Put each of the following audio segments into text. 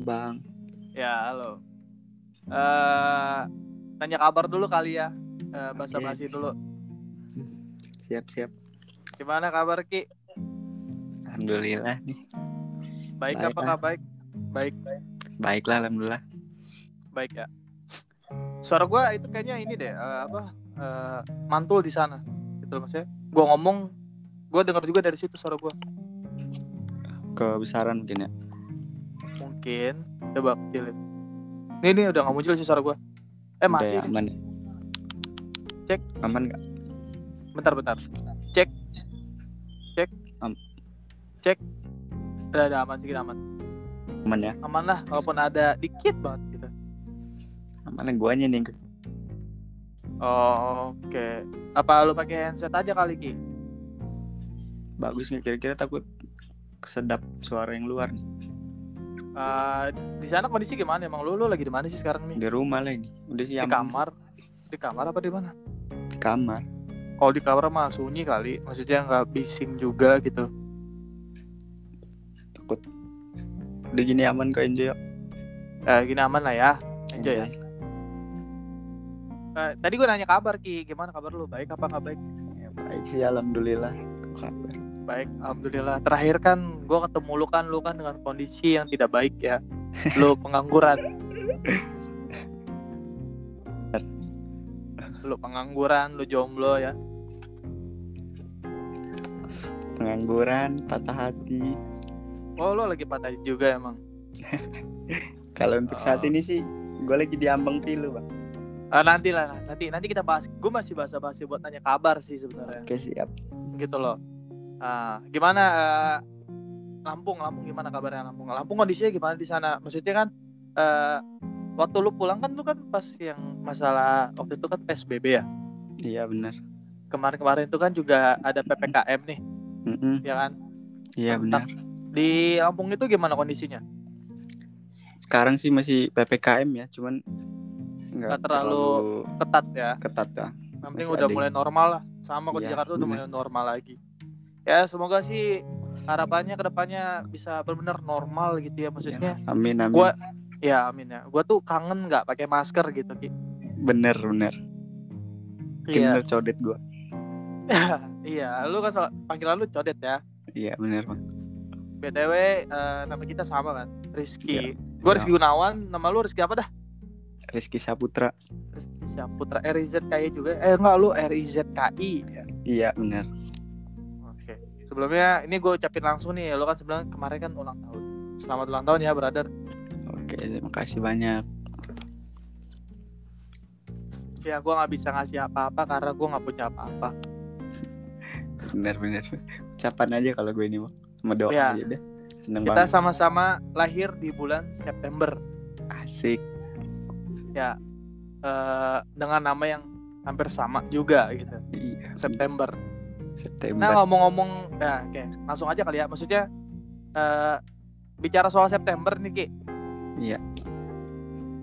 Bang. Ya, halo. Eh, tanya kabar dulu kali ya. Eh, basa-basi Yes. dulu. Siap siap. Gimana kabar Ki? Alhamdulillah nih. Baik, Baik, apakah baik? Baik, Baiklah alhamdulillah. baik ya. Suara gua itu kayaknya ini deh, eh, apa? eh, mantul di sana. Gitu loh maksudnya. Gua ngomong, gua dengar juga dari situ suara gua. Kebesaran mungkin ya. Mungkin coba kecilin. Nih nih udah nggak muncul sih suara gua. Eh Udah masih. ya, nih. aman. Cek. Aman nggak? Bentar bentar. Cek. Cek. Am- Cek. Udah ada aman sedikit aman. Aman ya. Aman lah walaupun ada dikit banget gitu. Aman guanya nih. Oh, Oke. Apa lu pakai handset aja kali Ki? Bagus nggak kira-kira takut kesedap suara yang luar nih. Eh, di sana kondisi gimana emang lu lu lagi di mana sih sekarang nih? Di rumah lagi. Udah sih Di kamar. Di kamar apa di mana? Di kamar. Kalau di kamar mah sunyi kali, maksudnya nggak bising juga gitu. Takut. Udah gini aman kok enjoy. Eh, gini aman lah ya. Enjoy ya. Eh, tadi gue nanya kabar Ki, gimana kabar lu? Baik apa nggak baik? Ya, baik sih alhamdulillah. Kabar? Baik, alhamdulillah. Terakhir kan gue ketemu lu kan, lu kan dengan kondisi yang tidak baik ya. Lu pengangguran. lu pengangguran, lu jomblo ya. Pengangguran, patah hati. Oh, lu lagi patah juga emang. Kalau untuk saat Oh. ini sih gue lagi di ambang pilu bang. Ah, nanti lah, nanti nanti kita bahas. Gue masih basa-basi buat nanya kabar sih sebenarnya. Oke siap. Gitu loh. Ah, gimana eh, Lampung? Lampung gimana kabarnya Lampung? Lampung kondisinya gimana di sana? Maksudnya kan eh, waktu lu pulang kan lu kan pas yang masalah waktu itu kan PSBB ya. Iya benar. Kemarin-kemarin itu kan juga ada PPKM nih, Mm-mm. ya kan? Iya benar. Di Lampung itu gimana kondisinya? Sekarang sih masih ppkm ya, cuman nggak Nggak terlalu Ketat ya. ketat ya. Yang penting udah mulai normal lah. Sama kok di Iya, Jakarta udah bener. mulai normal lagi. Ya semoga sih harapannya ke depannya bisa benar-benar normal gitu ya maksudnya. Amin amin. Gua ya amin ya. Gua tuh kangen nggak pakai masker gitu Ki. Bener bener. Iya. Bener codet gue. iya, lu kan soal- panggilan lu codet ya. Iya bener bang. BTW eh, nama kita sama kan? Rizky. Iya. Gua Iya. Rizky Gunawan, nama lu Rizky apa dah? Rizky Saputra. Rizky Saputra RIZKI juga. Eh enggak lu RIZKI. Ya. Iya bener. Sebelumnya ini gue ucapin langsung nih, lo kan sebelum kemarin kan ulang tahun. Selamat ulang tahun ya, brother. Oke terima kasih banyak. Ya gue nggak bisa ngasih apa-apa karena gue nggak punya apa-apa. Bener. Ucapan aja kalau gue ini bang. Sama doa Iya. aja deh. Seneng Kita banget. sama-sama lahir di bulan September. Asik. Ya, eh, dengan nama yang hampir sama juga gitu. Iya. September. September. Nah ngomong-ngomong, ya oke, langsung aja kali ya. Maksudnya eh, bicara soal September nih Ki. Iya.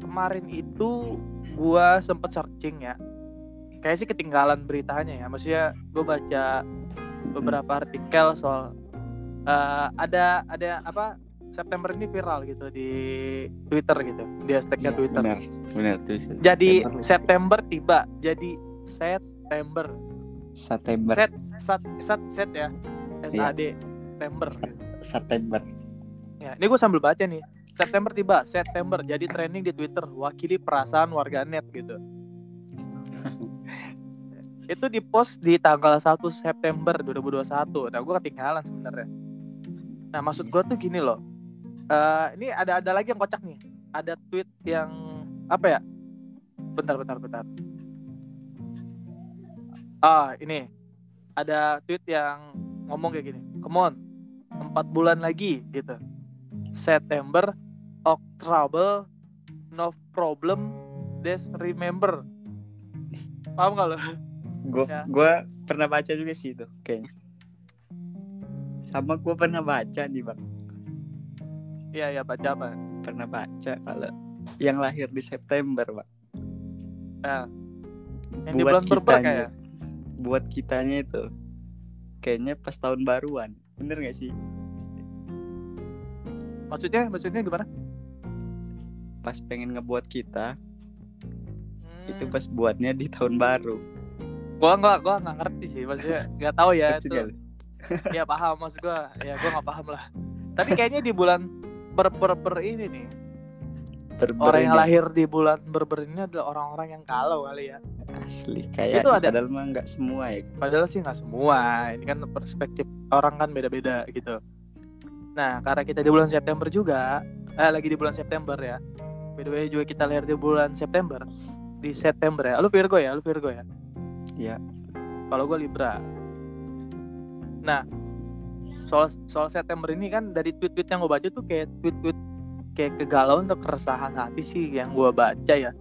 Kemarin itu gua sempet searching ya. Kayak sih ketinggalan beritanya ya. Maksudnya gue baca beberapa artikel soal eh, ada ada apa September ini viral gitu di Twitter gitu di hashtagnya Iya, Twitter. Bener tuh. Jadi September. September tiba. Jadi September. September. Set sat set set ya. S Iya. A D September. September. Ya, ini gue sambil baca nih. September tiba, September jadi trending di Twitter, wakili perasaan warganet gitu. itu di post di tanggal 1 September 2021. Nah, gue ketinggalan sebenarnya. Nah, maksud gue tuh gini loh. Eh, ini ada ada lagi yang kocak nih. Ada tweet yang apa ya? Bentar, bentar, bentar. Ah, ini ada tweet yang ngomong kayak gini. Come on, empat bulan lagi gitu. September, October, no problem, just remember. Paham gak lo? Gue Ya. gua pernah baca juga sih itu kayaknya. Sama gue pernah baca nih bang. Iya, iya baca apa? Pernah baca kalau yang lahir di September bang. Eh, yang di bulan ya? Buat kitanya itu kayaknya pas tahun baruan. Bener gak sih? Maksudnya, maksudnya gimana? pas pengen ngebuat kita Hmm. itu pas buatnya di tahun baru gua nggak gua nggak ngerti sih maksudnya nggak tahu ya itu ya paham maksud gua ya gua nggak paham lah tapi kayaknya di bulan ber ber, ber ini nih Berber orang yang lahir di bulan berber ini adalah orang-orang yang kalau kali ya. Asli kayak Itu ada- padahal mah nggak semua ya. Padahal sih nggak semua. Ini kan perspektif orang kan beda-beda gitu. Nah karena kita di bulan September juga eh lagi di bulan September ya. By the way juga kita lahir di bulan September. Di September ya. Lu Virgo ya? Lu Virgo ya? Iya. kalau gue Libra. Nah soal soal September ini kan dari tweet-tweet yang gue baca tuh kayak tweet-tweet kayak kegalauan atau keresahan hati sih yang gue baca ya.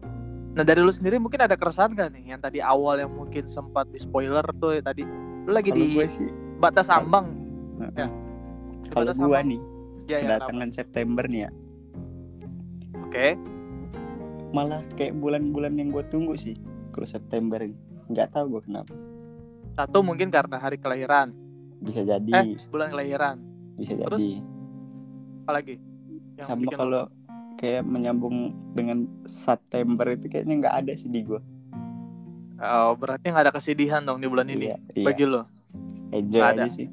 Nah dari lu sendiri mungkin ada keresahan gak nih yang tadi awal yang mungkin sempat di spoiler tuh ya tadi? Lu lagi kalau di gue sih batas ambang. Ya. kalau ambang. nih ya, ya, kedatangan September nih ya. Oke. Malah kayak bulan-bulan yang gue tunggu sih kalau September ini. Nggak tahu gue kenapa. Satu mungkin karena hari kelahiran. Bisa jadi. Eh bulan kelahiran. Bisa terus? jadi. Apalagi yang sama bikin kalau kayak menyambung dengan September itu kayaknya nggak ada sih di gue oh, berarti nggak ada kesedihan dong di bulan ini iya, iya. bagi lo? Enjoy nggak aja ada. sih.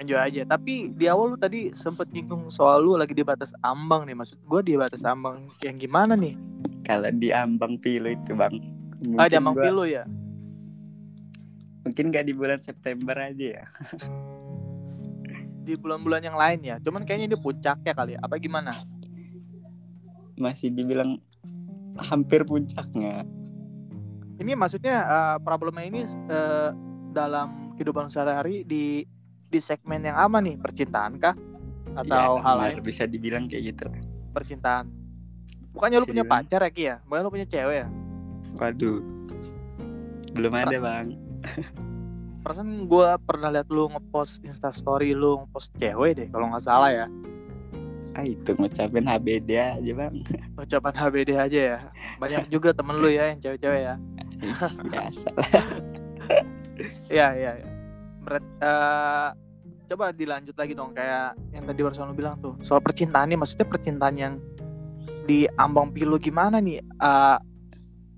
Enjoy aja. Tapi di awal lu tadi sempet nyinggung soal lu lagi di batas ambang nih. Maksud gua di batas ambang yang gimana nih? Kalau di ambang pilu itu bang ah di mungkin ambang gua- pilu ya? mungkin nggak di bulan September aja ya di bulan-bulan yang lain ya. Cuman kayaknya ini puncaknya kali ya. Apa gimana? Masih dibilang hampir puncaknya ini maksudnya eh, problemnya ini eh, dalam kehidupan sehari-hari di di segmen yang aman nih. Percintaan kah? Atau Ya, hal lain? Bisa dibilang kayak gitu. Percintaan. Bukannya lu punya dibilang. pacar ya Ki ya? Bukannya lu punya cewek ya? Waduh. Belum ada bang perasaan gue pernah liat lu ngepost instastory lu ngepost cewek deh kalau nggak salah ya ah itu ngucapin HBD aja bang ucapan HBD aja ya banyak juga temen lu ya yang cewek-cewek ya biasa Iya iya iya. Berat, eh, coba dilanjut lagi dong kayak yang tadi barusan lu bilang tuh soal percintaan nih maksudnya percintaan yang di ambang pilu gimana nih? Eh,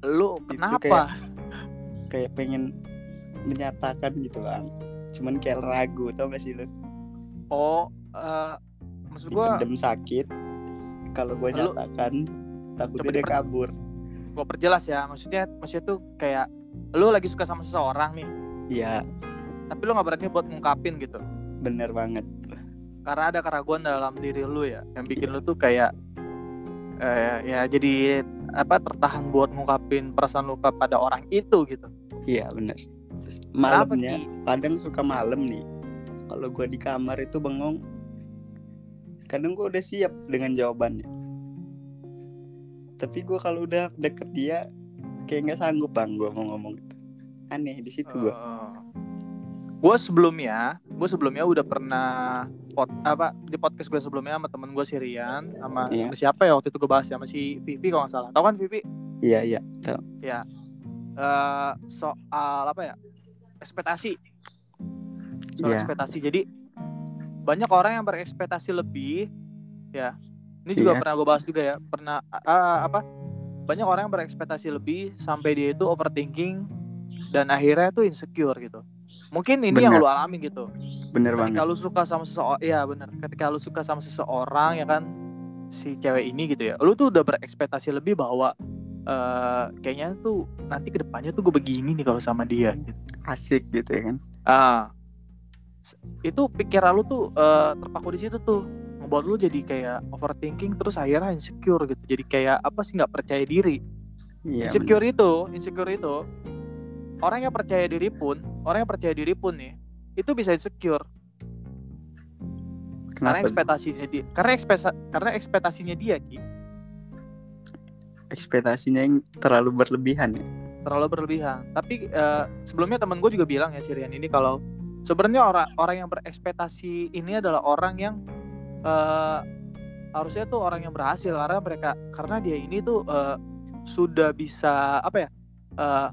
lu kenapa? kayak pengen menyatakan gitu bang. Cuman kayak ragu tau gak sih lu? Oh, eh, maksud gua dipendem sakit. Kalau gue nyatakan takutnya dia kabur. gua perjelas ya maksudnya maksudnya tuh kayak lu lagi suka sama seseorang nih. Iya. Tapi lu nggak berani buat ngungkapin gitu. Bener banget. Karena ada keraguan dalam diri lu ya yang bikin lu tuh kayak eh, ya jadi apa tertahan buat ngungkapin perasaan lu kepada orang itu gitu. Iya bener Malamnya kadang suka malam nih. Kalau gue di kamar itu bengong. Kadang gue udah siap dengan jawabannya. Tapi gue kalau udah deket dia kayak nggak sanggup bang gue mau ngomong itu. Aneh di situ gue gue sebelumnya gue sebelumnya udah pernah pot apa di podcast gue sebelumnya sama temen gue si Rian sama, Iya. sama siapa ya waktu itu gue bahas sama si Vivi kalau nggak salah. Tau kan Vivi? Iya iya tau. Eh, soal apa ya ekspektasi. Soal Iya. ekspektasi. Jadi banyak orang yang berekspektasi lebih ya. Ini juga Iya. pernah gue bahas juga ya. Pernah ah, apa? Banyak orang yang berekspektasi lebih sampai dia itu overthinking dan akhirnya tuh insecure gitu. Mungkin ini yang Bener. lu alami gitu. Bener banget. lu suka sama seseorang ya bener ketika lu suka sama seseorang ya kan si cewek ini gitu ya. Lu tuh udah berekspektasi lebih bahwa eh kayaknya tuh nanti ke depannya tuh gue begini nih kalau sama dia gitu. asik gitu ya kan? Ah. S- itu pikiran lu tuh eh, terpaku di situ tuh. Ngebuat lu jadi kayak overthinking terus akhirnya insecure gitu. Jadi kayak apa sih nggak percaya diri. Bener. insecure itu insecure itu orang yang percaya diri pun orang yang percaya diri pun nih itu bisa insecure. Karena kenapa? ekspektasinya dia karena ekspektasi karena ekspektasinya dia Ki, ekspektasinya yang terlalu berlebihan ya? Terlalu berlebihan. Tapi eh, sebelumnya temen gue juga bilang ya Sirian ini kalau sebenarnya orang orang yang berekspektasi ini adalah orang yang eh, harusnya tuh orang yang berhasil. Karena mereka karena dia ini tuh eh, sudah bisa apa ya eh,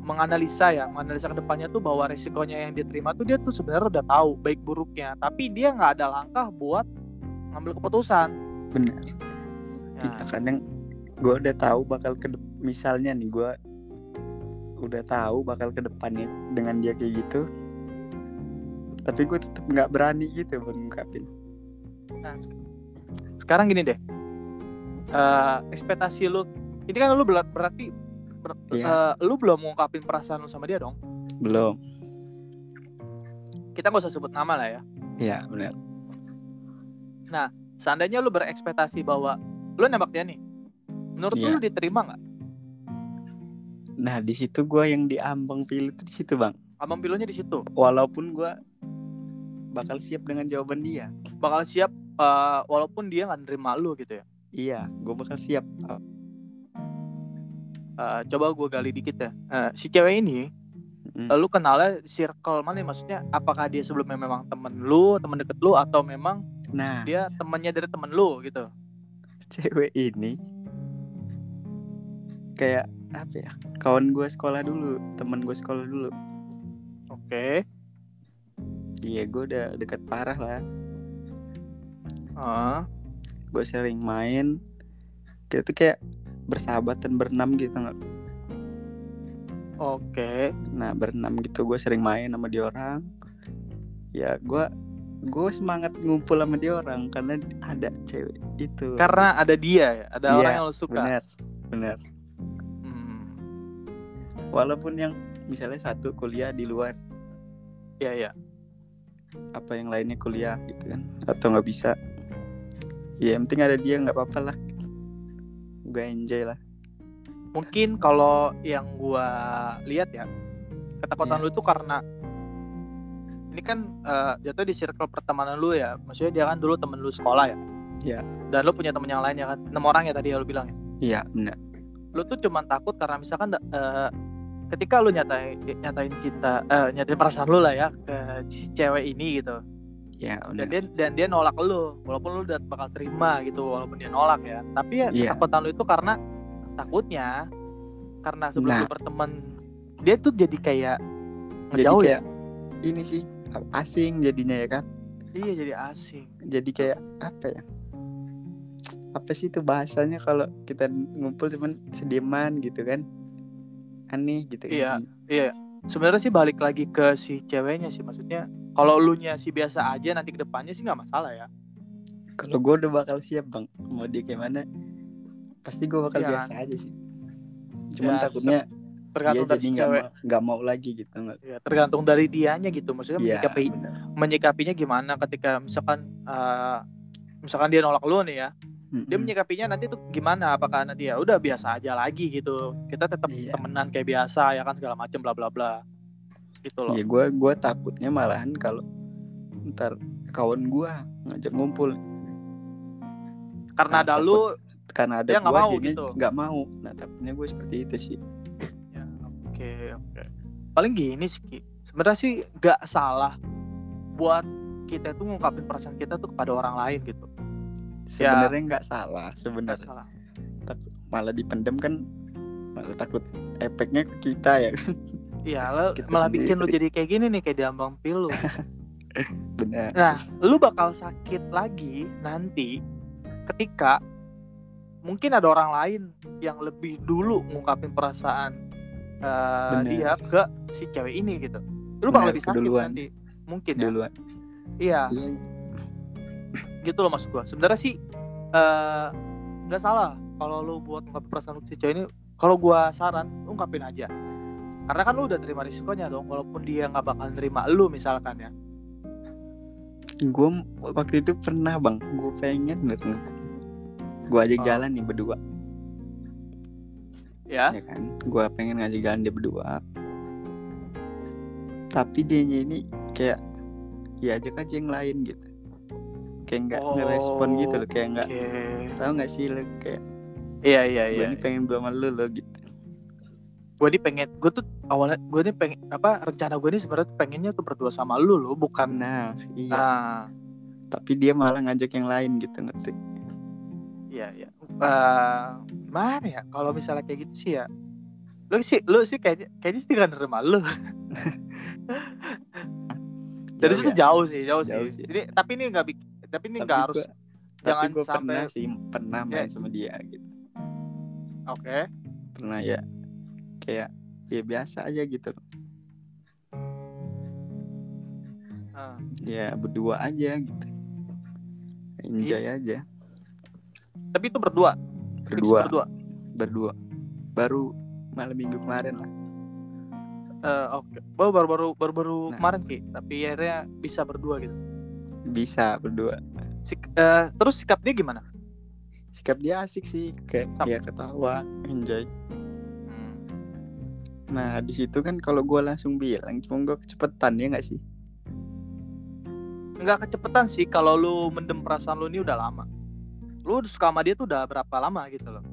menganalisa ya menganalisa ke depannya tuh bahwa resikonya yang dia terima tuh dia tuh sebenarnya udah tahu baik buruknya. Tapi dia nggak ada langkah buat ngambil keputusan. Bener ya kadang gue udah tahu bakal ke misalnya nih gue udah tahu bakal ke depannya dengan dia kayak gitu tapi gue tetap nggak berani gitu buat ngungkapin Nah, sek- sekarang gini deh. Eh, ekspektasi lu ini kan lu berarti ber- Iya. eh, lu belum mengungkapin perasaan lu sama dia dong. belum Kita nggak usah sebut nama lah ya. ya benar Seandainya lu berekspektasi bahwa lu nembak dia nih. Menurut Iya. lu diterima nggak? nah di situ gue yang diambang pilih tuh di situ bang Abang pilunya di situ. walaupun gue bakal siap dengan jawaban dia Bakal siap eh, walaupun dia nggak nerima lu gitu ya. iya gue bakal siap Eh, coba gue gali dikit ya. Eh, si cewek ini Mm. lu kenalnya circle mana maksudnya apakah dia sebelumnya memang temen lu, temen deket lu atau memang nah dia temennya dari temen lu gitu. cewek ini kayak apa ya kawan gue sekolah dulu teman gue sekolah dulu Oke. iya gue udah deket parah lah Ah, gue sering main kita tuh kayak bersahabatan berenam gitu nggak Oke. nah berenam gitu gue sering main sama dia orang ya gue gue semangat ngumpul sama dia orang karena ada cewek itu Karena ada dia ya, ada Iya, orang yang lu suka. bener Hmm. Walaupun yang misalnya satu kuliah di luar Iya, iya. apa yang lainnya kuliah gitu kan atau nggak bisa ya yang penting ada dia nggak apa-apa lah gue enjoy lah Mungkin kalau yang gua lihat ya, ketakutan Iya. lu itu karena ini kan eh, jatuh di circle pertemanan lu ya. Maksudnya dia kan dulu temen lu sekolah ya. Iya. Dan lu punya temen yang lain ya kan. Enam orang ya tadi ya lu bilang ya. iya bener Lu tuh cuman takut karena misalkan eh, ketika lu nyatain nyatain cinta eh, nyatain perasaan lu lah ya ke si cewek ini gitu. ya dan bener dia dan dia nolak lu walaupun lu udah bakal terima gitu walaupun dia nolak ya. Tapi ya Iya. ketakutan lu itu karena takutnya karena sebelum Nah. lu berteman dia tuh jadi kayak jadi ngejauh ya kayak ini sih asing jadinya ya kan? Iya jadi asing. Jadi kayak apa ya? Apa sih itu bahasanya kalau kita ngumpul cuman sediaman gitu kan aneh gitu kan. Iya. iya sebenarnya sih balik lagi ke si ceweknya sih maksudnya kalau lu nya sih biasa aja nanti ke depannya sih nggak masalah ya kalau gue udah bakal siap bang mau dia kayak mana pasti gue bakal Iya kan? biasa aja sih cuman Ya, takutnya tergantung dia jadi nggak cewek mau nggak mau lagi gitu nggak ya, tergantung dari dianya gitu maksudnya Iya, menyikapi bener. menyikapinya gimana ketika misalkan eh, misalkan dia nolak lu nih ya dia menyikapinya nanti tuh gimana? Apakah nanti ya udah biasa aja lagi gitu? Kita tetap Iya. temenan kayak biasa ya kan? Segala macem bla bla bla. Gitu loh. Iya, gue gue takutnya malahan kalau ntar kawan gue ngajak ngumpul. Karena nah, ada takut. lu karena ada gue mau gitu. nggak mau. Nah takutnya gue seperti itu sih. Ya oke oke. Paling gini sih sebenarnya sih nggak salah buat kita tuh ngungkapin perasaan kita tuh kepada orang lain gitu sebenarnya nggak salah sebenarnya malah dipendem kan malah takut efeknya ke kita ya kan iya lo Kita malah bikin lu sendiri. jadi kayak gini nih kayak diambang pilu benar Nah, lu bakal sakit lagi nanti ketika mungkin ada orang lain yang lebih dulu ngungkapin perasaan eh, Bener. dia ke si cewek ini gitu. Lu bakal lebih sakit keduluan. nanti. Mungkin ya. duluan Iya, Iya, gitu loh maksud gua. Sebenarnya sih eh, nggak salah kalau lu buat ngungkapin perasaan lu ke si cewek ini. Kalau gua saran, lu ungkapin aja. Karena kan lu udah terima risikonya dong, walaupun dia nggak bakal nerima lu misalkan ya. gue waktu itu pernah bang gue pengen bener gue ajak Oh. jalan nih berdua Ya, ya kan gue pengen ngajak jalan dia berdua tapi dianya ini kayak ya ajak aja yang lain gitu kayak nggak ngerespon gitu loh kayak nggak oke. tahu nggak sih lo kayak Iya iya gue iya. ini pengen sama lu lo gitu gue nih pengen gue tuh awalnya gue nih pengen apa rencana gue nih sebenarnya pengennya tuh berdua sama lu loh bukan nah iya ah tapi dia malah ngajak yang lain gitu ngerti iya iya Eh, gimana ya kalau misalnya kayak gitu sih ya lu sih lu sih kayaknya kayaknya sih gak nerima lu dari situ ya? jauh sih jauh, Jauh sih. sih. jadi tapi ini nggak bik- tapi ini Tapi nggak harus gua- jangan gue sampai pernah sih pernah main Ya. sama dia gitu. Oke. Pernah ya. Kayak ya biasa aja gitu. Ah. ya berdua aja gitu. Enjoy Iya. aja. Tapi itu berdua? Berdua. berdua? Berdua. Baru malam minggu kemarin lah. Eh, oke. Baru baru baru baru baru Nah. kemarin ki. Tapi akhirnya bisa berdua gitu bisa berdua. Sik- eh, terus sikap dia gimana? Sikap dia asik sih kayak dia ketawa enjoy. Hmm. nah di situ kan kalau gue langsung bilang cuma gue kecepetan ya nggak sih? Nggak kecepetan sih kalau lu mendem perasaan lu ini udah lama. Lu suka sama dia tuh udah berapa lama gitu loh.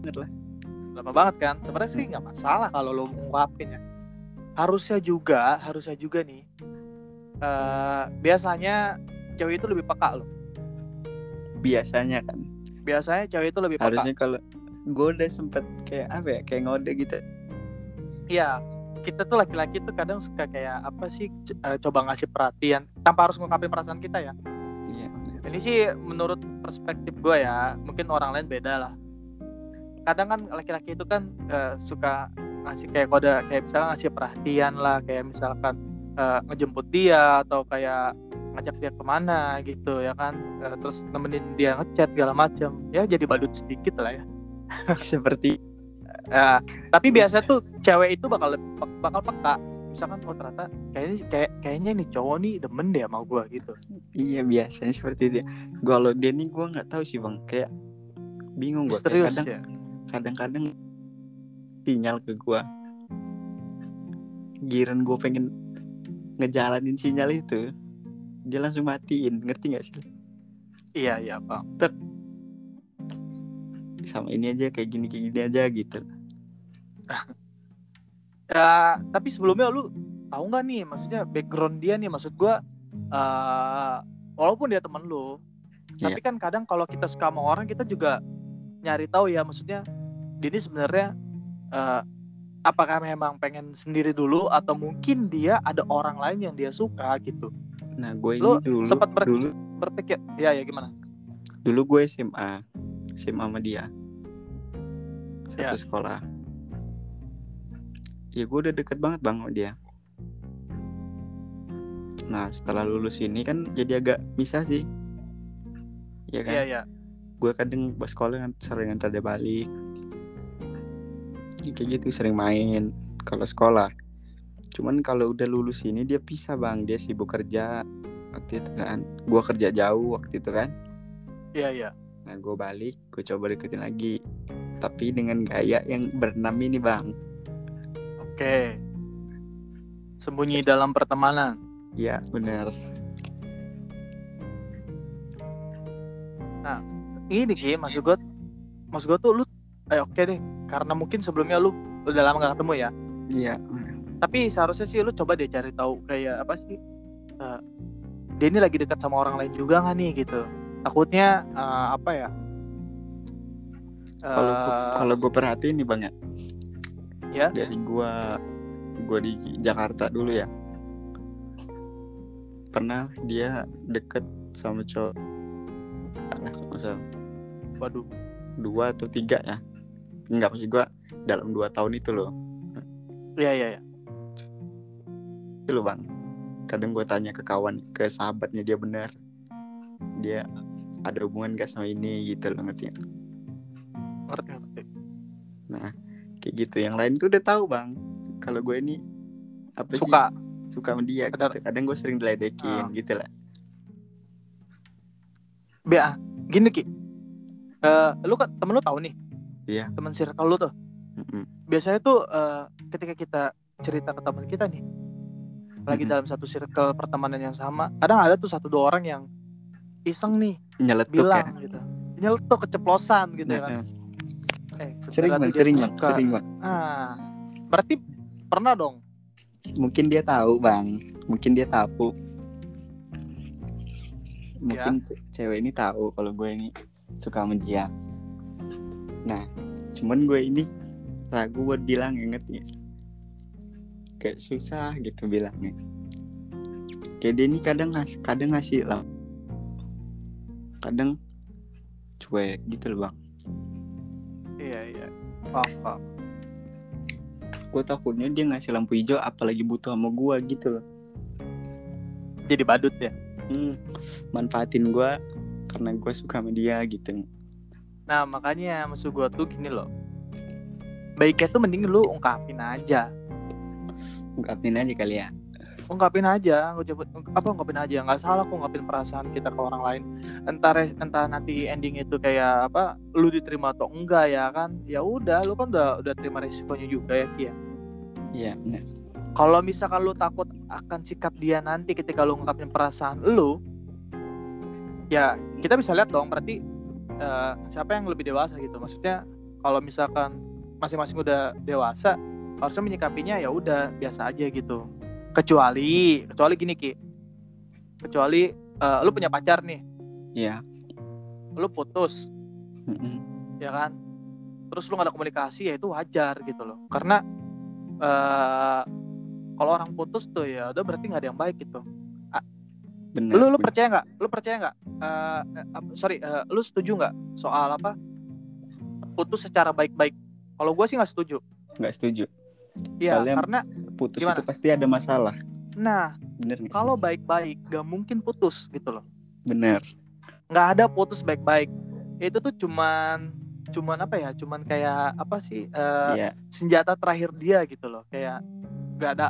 Banget lah. lama banget kan? Sebenarnya sih nggak masalah kalau lu ngungkapin ya. Harusnya juga harusnya juga nih eh biasanya cewek itu lebih peka loh biasanya kan biasanya cewek itu lebih peka harusnya kalau gue udah sempet kayak apa ya kayak ngode gitu Iya, kita tuh laki-laki tuh kadang suka kayak apa sih eh, coba ngasih perhatian tanpa harus ngungkapin perasaan kita ya. iya. Ini sih menurut perspektif gue ya, mungkin orang lain beda lah. Kadang kan laki-laki itu kan eh, suka ngasih kayak kode kayak misalnya ngasih perhatian lah, kayak misalkan eh, ngejemput dia atau kayak ngajak dia ke mana gitu ya kan, Eh, terus nemenin dia ngechat segala macem. Ya jadi badut sedikit lah ya. seperti Ya, tapi biasa tuh cewek itu bakal bakal peka. Misalkan oh ternyata kayaknya kayak kayaknya nih cowok nih demen deh sama gua gitu. iya biasanya seperti dia gue kalau dia nih gue nggak tahu sih bang kayak bingung gue kadang ya. kadang-kadang sinyal ke gue giran gue pengen ngejalanin sinyal itu dia langsung matiin ngerti nggak sih Iya iya pak. sama ini aja kayak gini kayak gini aja gitu Ya, tapi sebelumnya lu tahu nggak nih maksudnya background dia nih maksud gua eh walaupun dia temen lu, Iya. tapi kan kadang kalau kita suka sama orang kita juga nyari tahu ya maksudnya dia ini sebenarnya eh, apakah memang pengen sendiri dulu atau mungkin dia ada orang lain yang dia suka gitu. nah gue ini Lu dulu sempet ber- dulu Berpikir ya ya gimana? dulu gue SMA SMA sama dia satu Ya. sekolah ya gue udah deket banget bang sama dia nah setelah lulus ini kan jadi agak misah sih ya kan Iya iya. gue kadang pas sekolah kan sering antar dia balik Ya, kayak gitu sering main kalau sekolah. Cuman kalau udah lulus ini dia pisah bang. Dia sibuk kerja waktu itu kan. Gue kerja jauh waktu itu kan. Iya iya. Nah gue balik, gue coba deketin lagi. Tapi dengan gaya yang berenam ini bang. Oke. Sembunyi dalam pertemanan. Iya bener Ini Ki, maksud gue maksud gue tuh lu eh oke deh karena mungkin sebelumnya lu udah lama gak ketemu ya. Iya. Tapi seharusnya sih lu coba deh cari tahu kayak apa sih eh, dia ini lagi dekat sama orang lain juga nggak nih gitu. Takutnya eh, apa ya? Kalau Eh, kalau gue perhatiin nih bang ya. Ya? Dari gue Gue di Jakarta dulu ya. Pernah dia deket sama cowok. Lah waduh. Dua atau tiga ya Enggak maksud gue dalam dua tahun itu loh. Iya iya ya. Itu loh bang. Kadang gue tanya ke kawan Ke sahabatnya dia bener Dia ada hubungan gak sama ini? Gitu loh ngerti nggak? ngerti ngerti. Kayak gitu. Yang lain tuh udah tahu bang. Kalau gue ini apa sih? Suka. Suka sama dia Kadang- gitu. kadang gue sering diledekin Ah. gitu lah. Bea, gini ki. Eh, lu kan temen lu tahu nih Iya. temen circle lu tuh. Mm-mm. biasanya tuh eh, ketika kita cerita ke teman kita nih lagi Mm-mm. dalam satu circle pertemanan yang sama kadang ada tuh satu dua orang yang iseng nih nyeletuk bilang ya gitu. Nyeletuk keceplosan gitu ya kan. Eh sering beneran bang dia sering bang suka. sering bang. Ah berarti pernah dong? Mungkin dia tahu bang mungkin dia tahu mungkin ce- cewek ini tahu kalau gue ini suka sama dia nah cuman gue ini ragu buat bilang ya. Ngerti nggak? kayak susah gitu bilangnya. Kayak dia ini kadang ngas kadang ngasih lah kadang cuek gitu loh bang. Iya iya. Paham paham. Gue takutnya dia ngasih lampu hijau apalagi butuh sama gue gitu loh. Jadi badut ya? Hmm, manfaatin gue karena gue suka sama dia gitu nah makanya maksud gue tuh gini loh. Baiknya tuh mending lu ungkapin aja. Ungkapin aja kali ya? Ungkapin aja ngucapin apa ungkapin aja? Nggak salah kok ungkapin perasaan kita ke orang lain. Entar entah nanti ending itu kayak apa lu diterima atau enggak ya kan? Ya udah lu kan udah udah terima resikonya juga ya Kia iya benar kalau misalkan lu takut akan sikap dia nanti ketika lu ungkapin perasaan lu ya kita bisa lihat dong berarti eh, siapa yang lebih dewasa gitu. Maksudnya kalau misalkan masing-masing udah dewasa harusnya menyikapinya ya udah biasa aja gitu. Kecuali kecuali gini ki. Kecuali eh, lu punya pacar nih. Iya. Lu putus. Mm-mm. ya kan? Terus lu gak ada komunikasi ya itu wajar gitu loh. Karena eh kalau orang putus tuh ya udah berarti nggak ada yang baik gitu benar lu lu benar. percaya nggak? Lu percaya nggak? Eh, eh, apa- sorry eh, lu setuju nggak soal apa? Putus secara baik-baik. Kalau gue sih nggak setuju. Nggak setuju. Ya Soalnya- karena putus Gimana? itu pasti ada masalah. Nah bener kalau baik-baik gak mungkin putus gitu loh. Bener nggak ada putus baik-baik. Itu tuh cuman cuman apa ya? Cuman kayak apa sih eh, iya. senjata terakhir dia gitu loh. Kayak nggak ada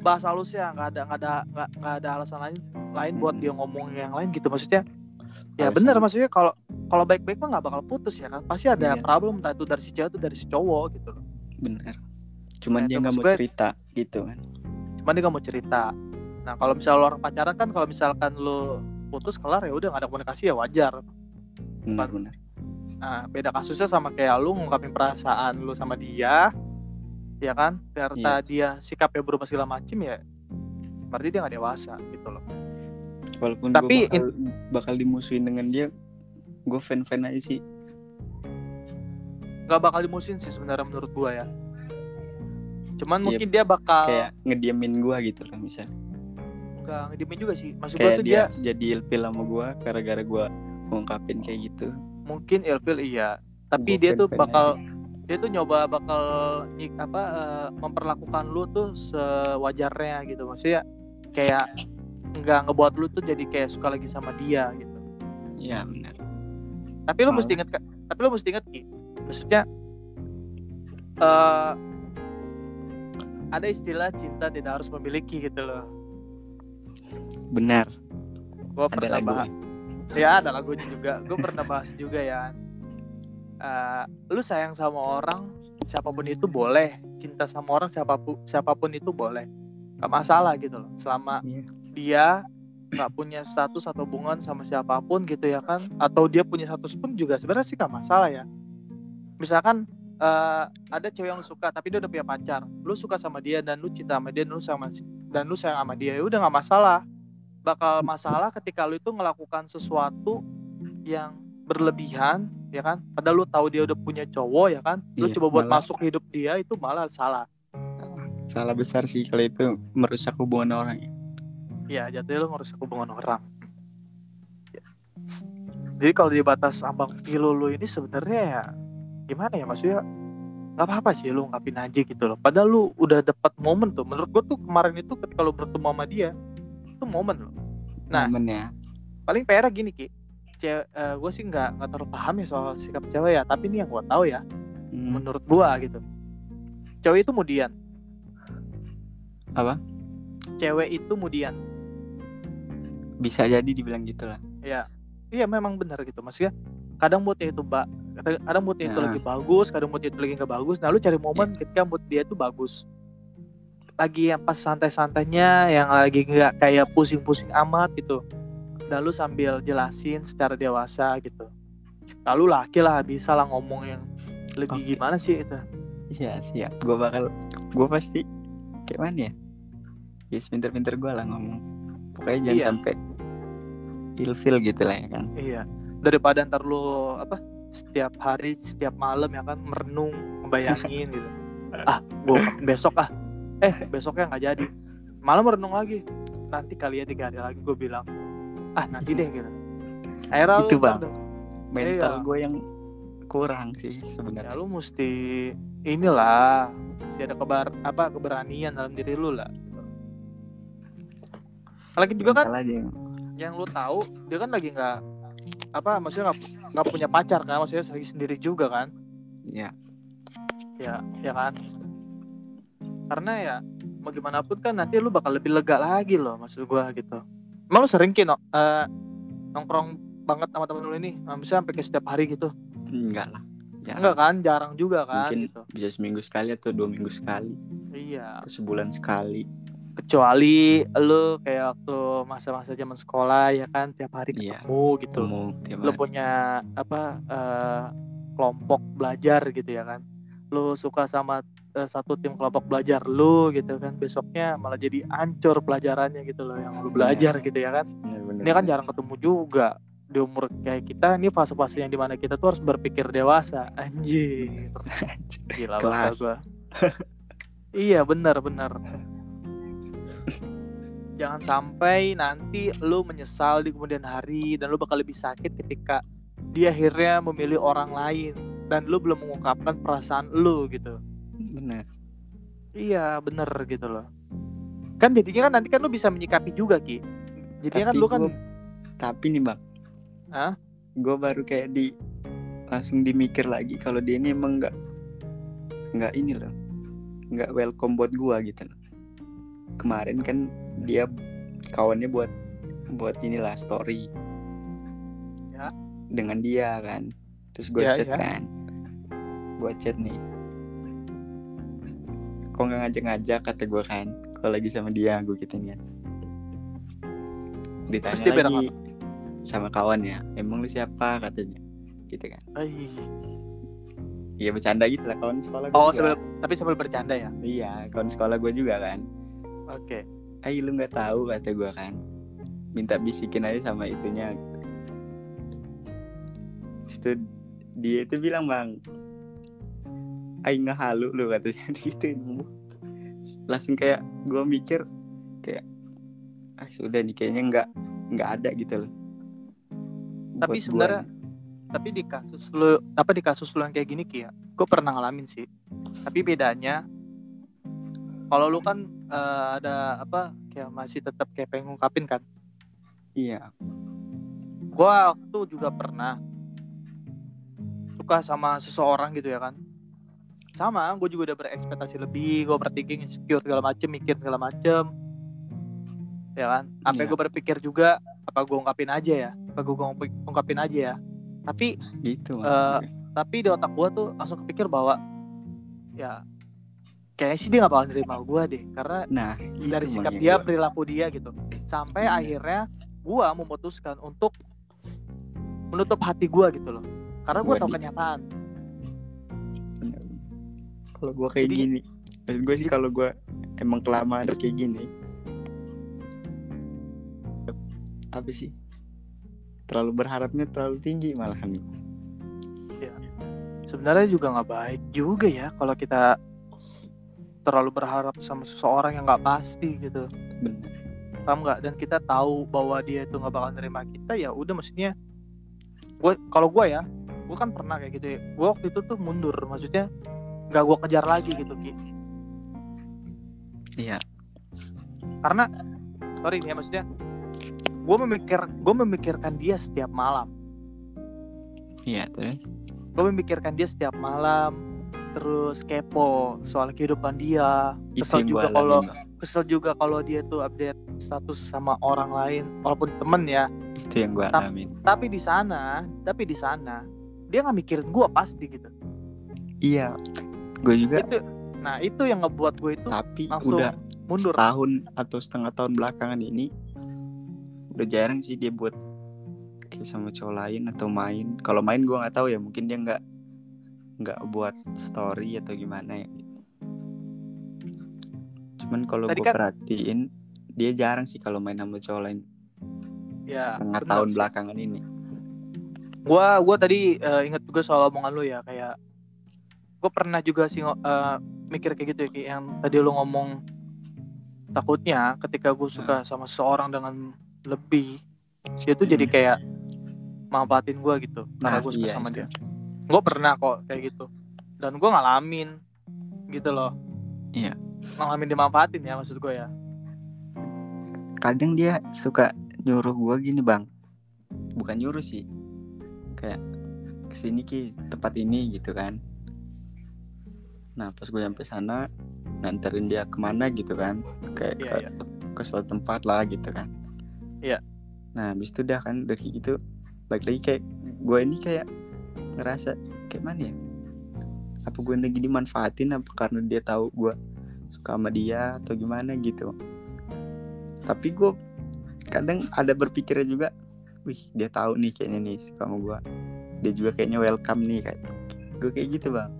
bahasa halusnya nggak ada nggak ada nggak ada alasan lain lain buat dia ngomong yang lain gitu. Maksudnya ya bener maksudnya kalau kalau baik-baik mah nggak bakal putus ya kan? Pasti ada Iya. problem entah itu dari si cewek atau dari si cowok gitu. Loh bener. Cuman Nah, dia nggak mau cerita gitu kan. Cuman dia nggak mau cerita. Nah kalau misalnya lo orang pacaran kan kalau misalkan lo putus kelar ya udah nggak ada komunikasi ya wajar. Bener bener. Nah beda kasusnya sama kayak lu ngungkapin perasaan lu sama dia ya kan? Ternyata dia sikapnya berubah segala macem ya berarti dia nggak dewasa gitu loh. Walaupun Tapi gue bakal, bakal dimusuhin dengan dia gue fan fan aja sih. Nggak bakal dimusuhin sih sebenarnya menurut gua ya. Cuman Iya, mungkin dia bakal kayak ngediamin gue gitu loh misalnya. Nggak ngedimin juga sih. Maksud kayak tuh dia, dia, jadi ilfil sama gue gara-gara gue ngungkapin kayak gitu. Mungkin ilfil iya. Tapi Gua dia tuh fan-fan bakal aja. Dia tuh nyoba bakal apa eh, memperlakukan lu tuh sewajarnya gitu. Maksudnya kayak nggak ngebuat lu tuh jadi kayak suka lagi sama dia gitu. Iya bener tapi lu Malah. mesti inget tapi lu mesti inget Ki maksudnya eh ada istilah cinta tidak harus memiliki gitu loh. Benar. Gue ada pernah bahas ya ada lagunya juga. Gue pernah bahas juga ya Eh, lu sayang sama orang siapa pun itu boleh. Cinta sama orang siapa pun siapa pun itu boleh. Gak masalah gitu loh. Selama Iya. dia nggak punya status atau hubungan sama siapa pun gitu ya kan atau dia punya status pun juga sebenarnya sih gak masalah ya. Misalkan eh, ada cewek yang lu suka tapi dia udah punya pacar. Lu suka sama dia dan lu cinta sama dia dan lu sama dan lu sayang sama dia ya udah nggak masalah. Bakal masalah ketika lu itu melakukan sesuatu yang berlebihan ya kan? Padahal lu tahu dia udah punya cowok ya kan? Lu Iya, coba buat malah- masuk hidup dia itu malah salah. Salah besar sih kalau itu merusak hubungan orang ya. ya jatuhnya lu ngerusak hubungan orang. Ya. jadi kalau di batas ambang pilu lu ini sebenarnya ya gimana ya? Maksudnya nggak apa-apa sih lu ngapin aja gitu loh. Padahal lu udah dapat momen tuh. Menurut gua tuh kemarin itu ketika lu bertemu sama dia itu momen loh. Nah. momennya paling PR gini ki cewek gue sih nggak nggak terlalu paham ya soal sikap cewek ya tapi ini yang gue tahu ya Hmm, menurut gua gitu. Cewek itu kemudian apa? Cewek itu kemudian bisa jadi dibilang gitu lah ya iya memang benar gitu. Maksudnya kadang moodnya itu mbak kadang moodnya itu Nah. lagi bagus kadang moodnya itu lagi nggak bagus. Nah lu cari momen ketika mood dia itu bagus. Lagi yang pas santai-santainya yang lagi nggak kayak pusing-pusing amat gitu dan lu sambil jelasin secara dewasa gitu lalu laki lah bisa lah ngomong yang lebih Oke. gimana sih itu iya siap gue bakal gue pasti kayak mana ya ya pinter-pinter gue lah ngomong pokoknya jangan Iya. sampai ilfil gitu lah ya kan Iya. Daripada ntar lu apa setiap hari, setiap malam ya kan merenung, membayangin gitu. Ah, gua besok ah. Eh, besoknya nggak jadi. Malam merenung lagi. Nanti kali ya tiga hari lagi gue bilang, ah nanti deh gitu. akhirnya Itu, Bang. mental Iya. gue yang kurang sih ya sebenarnya lu mesti inilah mesti ada kebar apa keberanian dalam diri lu lah gitu. lagi juga kan aja yang- lu tahu dia kan lagi nggak apa maksudnya nggak nggak punya pacar kan maksudnya lagi sendiri juga kan ya ya ya kan karena ya mau gimana pun kan nanti lu bakal lebih lega lagi loh maksud gua gitu emang lu sering kino eh, nongkrong banget sama temen lu ini? Misalnya sampai ke setiap hari gitu? Enggak lah. Jarang. enggak kan? Jarang juga kan mungkin gitu. bisa seminggu sekali atau dua minggu sekali. Iya. Atau sebulan sekali. Kecuali lu kayak waktu masa-masa zaman sekolah ya kan tiap hari Iya. ketemu gitu. Ketemu tiap lu hari. punya apa eh, kelompok belajar gitu ya kan? Lu suka sama eh, satu tim kelompok belajar lu gitu kan. Besoknya malah jadi ancur pelajarannya gitu loh yang lu belajar gitu ya kan. Bener-bener. ini kan jarang ketemu juga di umur kayak kita. Ini fase-fase yang di mana kita tuh harus berpikir dewasa. Anjir gila Kelas. gua. Iya benar benar jangan sampai nanti lu menyesal di kemudian hari dan lu bakal lebih sakit ketika dia akhirnya memilih orang lain dan lu belum mengungkapkan perasaan lu gitu bener. Iya bener gitu loh. Kan jadinya kan nanti kan lu bisa menyikapi juga ki. Jadinya kan lu kan gua- tapi nih bang. Hah? gue baru kayak di langsung dimikir lagi kalau dia ini emang nggak nggak ini loh nggak welcome buat gua gitu loh. Kemarin kan dia kawannya buat buat inilah story. Ya. dengan dia kan. Terus gue Ya, chat ya. kan. Gue chat nih kok nggak ngajak-ngajak kata gue kan. Kalau lagi sama dia gue gituin kan ditanya bilang lagi sama kawan ya emang lu siapa? katanya. Gitu kan. Iya bercanda gitu lah kawan sekolah oh sebelum tapi sebelum bercanda ya? Iya kawan sekolah gue juga kan. Oke. Ayo lu nggak tahu kata gue kan. Minta bisikin aja sama itunya. Terus itu dia itu bilang bang Ayo ngehalu lu katanya. Gitu Langsung kayak gue mikir Kayak Ah sudah nih kayaknya nggak nggak ada gitu loh. Tapi Buat sebenarnya- tapi di kasus lu apa di kasus lu yang kayak gini Ki ya gue pernah ngalamin sih. Tapi bedanya kalau lu kan eh, ada apa kayak masih tetap kayak pengen ngungkapin kan? Iya. Gue waktu juga pernah suka sama seseorang gitu ya kan sama gue juga udah berekspektasi lebih gue overthinking insecure segala macem mikir segala macem. Ya kan? Sampai Iya. gue berpikir juga apa gue ungkapin aja ya? Apa gue ungkapin aja ya? Tapi gitu maksudnya. tapi di otak gue tuh langsung kepikir bahwa ya kayaknya sih dia gak bakal nerima gue deh. Karena Nah dari sikap dia gua- perilaku dia gitu. Sampai Iya. akhirnya gue memutuskan untuk menutup hati gue gitu loh. Karena gue tahu di- kenyataan. Kalau gue kayak Jadi- gini, maksud gue sih kalau gue emang kelamaan terus kayak gini, apa sih? Terlalu berharapnya terlalu tinggi malahan. sebenarnya juga nggak baik juga ya kalau kita terlalu berharap sama seseorang yang nggak pasti gitu Bener. paham nggak dan kita tahu bahwa dia itu nggak bakal nerima kita ya udah maksudnya gue kalau gue ya gue kan pernah kayak gitu ya gue waktu itu tuh mundur maksudnya nggak gue kejar lagi gitu ki Iya. karena sorry nih ya maksudnya gue memikir gue memikirkan dia setiap malam Iya terus. gue memikirkan dia setiap malam terus kepo soal kehidupan dia kesel juga kalau kesel juga kalau dia tuh update status sama orang lain walaupun temen ya Itu yang gue alamin. tapi di sana tapi di sana dia nggak mikirin gue pasti gitu Iya. Gue juga. itu nah itu yang ngebuat gue itu Tapi langsung udah mundur setahun atau setengah tahun belakangan ini udah jarang sih dia buat kayak sama cowok lain atau main. Kalau main gue nggak tahu ya mungkin dia nggak nggak buat story atau gimana ya. Cuman kalau gue kan- perhatiin dia jarang sih kalau main sama cowok lain ya setengah tahun sih. belakangan ini. gua gua tadi eh, inget juga soal omongan lu ya kayak gue pernah juga sih eh, mikir kayak gitu ya Ki, yang tadi lu ngomong takutnya ketika gue suka sama seseorang dengan lebih dia tuh jadi Hmm. kayak manfaatin gue gitu karena Nah, gue suka iya sama itu. dia. Gue pernah kok kayak gitu. Dan gue ngalamin gitu loh. Iya. ngalamin dimanfaatin ya maksud gue ya. Kadang dia suka nyuruh gua gini bang. Bukan nyuruh sih. Kayak ke sini ki. Tempat ini gitu kan nah pas gue sampai sana nganterin dia ke mana gitu kan? Kayak Iya, ke, iya. ke suatu tempat lah gitu kan. Iya. nah habis itu udah kan udah kayak gitu balik lagi kayak gue ini kayak ngerasa kayak mana ya? Apa gue lagi dimanfaatin? Apa karena dia tahu gue suka sama dia atau gimana gitu? Tapi gue kadang ada berpikirnya juga wih dia tahu nih kayaknya nih suka sama gue dia juga kayaknya welcome nih kayak gue kayak gitu bang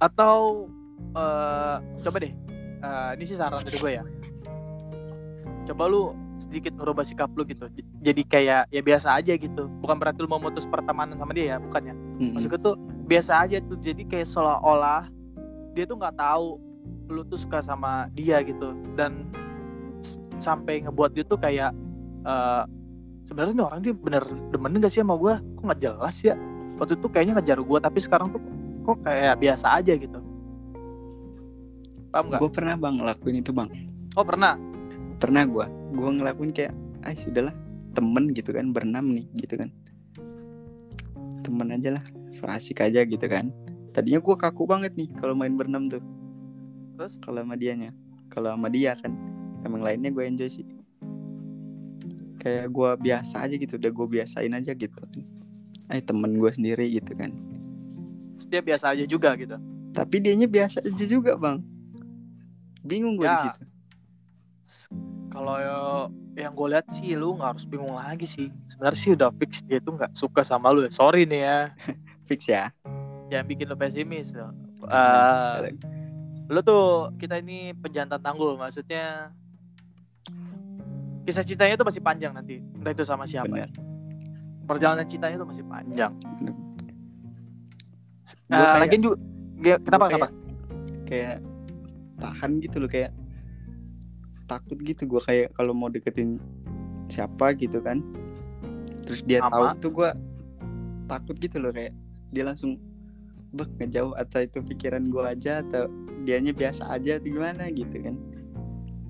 atau eh coba deh eh, ini sih saran dari gue ya. Coba lu sedikit ngerubah sikap lu gitu. Jadi kayak ya biasa aja gitu. Bukan berarti lu mau memutus pertemanan sama dia ya bukannya Mm-mm. maksud gue tuh biasa aja tuh. Jadi kayak seolah-olah dia tuh nggak tahu lu tuh suka sama dia gitu. Dan sampai ngebuat dia tuh kayak eh sebenarnya orang dia bener demen gak sih sama gue kok nggak jelas ya? Waktu itu kayaknya ngejar gue tapi sekarang tuh kok kayak biasa aja gitu. Paham nggak? gue pernah bang ngelakuin itu bang. Oh pernah? Pernah gue gue ngelakuin kayak ah sudahlah temen gitu kan berenam nih gitu kan. Temen aja lah so asik aja gitu kan. Tadinya gue kaku banget nih kalau main berenam tuh. Terus? Kalau sama dianya. Kalau sama dia kan. Emang lainnya gue enjoy sih. Kayak gue biasa aja gitu udah gue biasain aja gitu. Eh temen gue sendiri gitu kan dia biasa aja juga gitu. Tapi dianya biasa aja juga bang. Bingung gue di Ya. situ. S- kalau yang gue lihat sih lu nggak harus bingung lagi sih. Sebenarnya sih udah fix dia tuh nggak suka sama lu ya. Sorry nih ya. Fix ya? Jangan bikin lu pesimis loh. Eh, lu tuh kita ini pejantan tanggul maksudnya kisah cintanya tuh masih panjang nanti. Entah itu sama siapa. Bener ya. perjalanan cintanya tuh masih panjang. Bener. Gua kayak- lagian juga kenapa Gua kenapa kayak tahan gitu loh kayak takut gitu. Gue kayak kalau mau deketin siapa gitu kan terus dia tahu tuh gue takut gitu loh kayak dia langsung bek ngejauh atau itu pikiran gue aja atau dianya biasa aja atau gimana? gitu kan.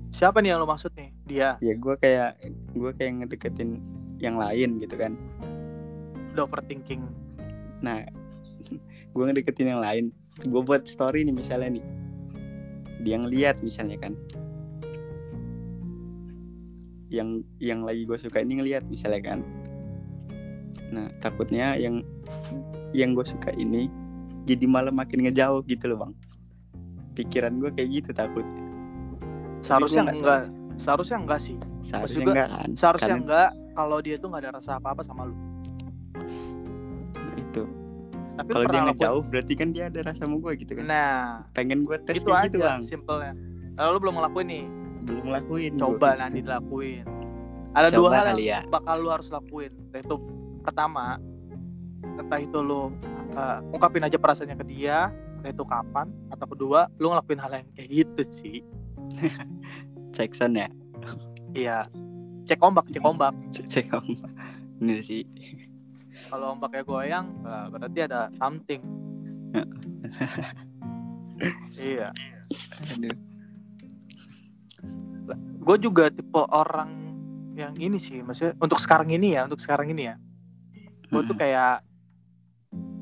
Siapa nih yang lu maksud nih? Dia? Ya gue kayak gue kayak ngedeketin yang lain gitu kan. Overthinking. Nah gue ngedeketin yang lain. Gue buat story nih misalnya nih. Dia ngeliat misalnya kan. Yang yang lagi gue suka ini ngeliat misalnya kan. Nah takutnya yang yang gue suka ini jadi malah makin ngejauh gitu loh bang. Pikiran gue kayak gitu takut. Seharusnya nggak tahu enggak seharusnya enggak sih. Seharusnya juga enggak kan? seharusnya Karena enggak kalau dia tuh nggak ada rasa apa-apa sama lu. Itu tapi kalau dia ngejauh berarti kan dia ada rasa sama gue gitu kan? Nah pengen gue tes itu kayak aja gitu bang. simpelnya. Lalu lu belum ngelakuin nih? Belum ngelakuin coba nanti gitu. dilakuin ada Coba dua hal kali yang bakal lu harus lakuin. Yaitu pertama entah itu lu uh, ungkapin aja perasaannya ke dia entah itu kapan atau kedua lu ngelakuin hal yang kayak gitu sih. Cek sound ya? Iya. Cek ombak cek ombak. Cek cek om ini sih kalau ombaknya goyang nah, berarti ada something. Ya. iya. Aduh. Gue juga tipe orang yang ini sih maksudnya untuk sekarang ini ya untuk sekarang ini ya. Gue tuh kayak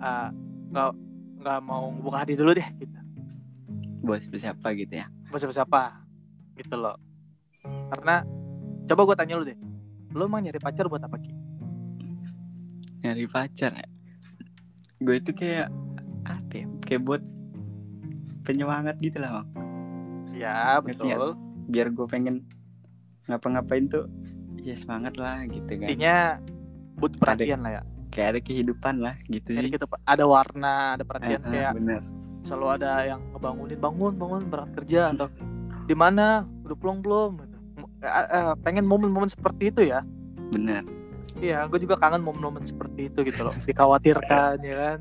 ah, nggak nggak mau buka hati dulu deh gitu. Buat siapa gitu ya? Buat siapa siapa gitu loh. Karena coba gue tanya lu deh lu emang nyari pacar buat apa ki nyari pacar ya. Gue itu kayak apa ya kayak buat penyemangat gitu lah bang. Ya Ngerti betul. biar gue pengen ngapa-ngapain tuh ya semangat lah gitu kan. Intinya butuh perhatian lah ya. kayak ada kehidupan lah gitu jadi sih. gitu ada warna ada perhatian ah, kayak bener. selalu ada yang ngebangunin bangun bangun berangkat kerja atau di mana? Udah pulang belum? Gitu. Eh, eh, pengen momen-momen seperti itu ya. Bener iya gue juga kangen momen-momen seperti itu gitu loh dikhawatirkan ya kan?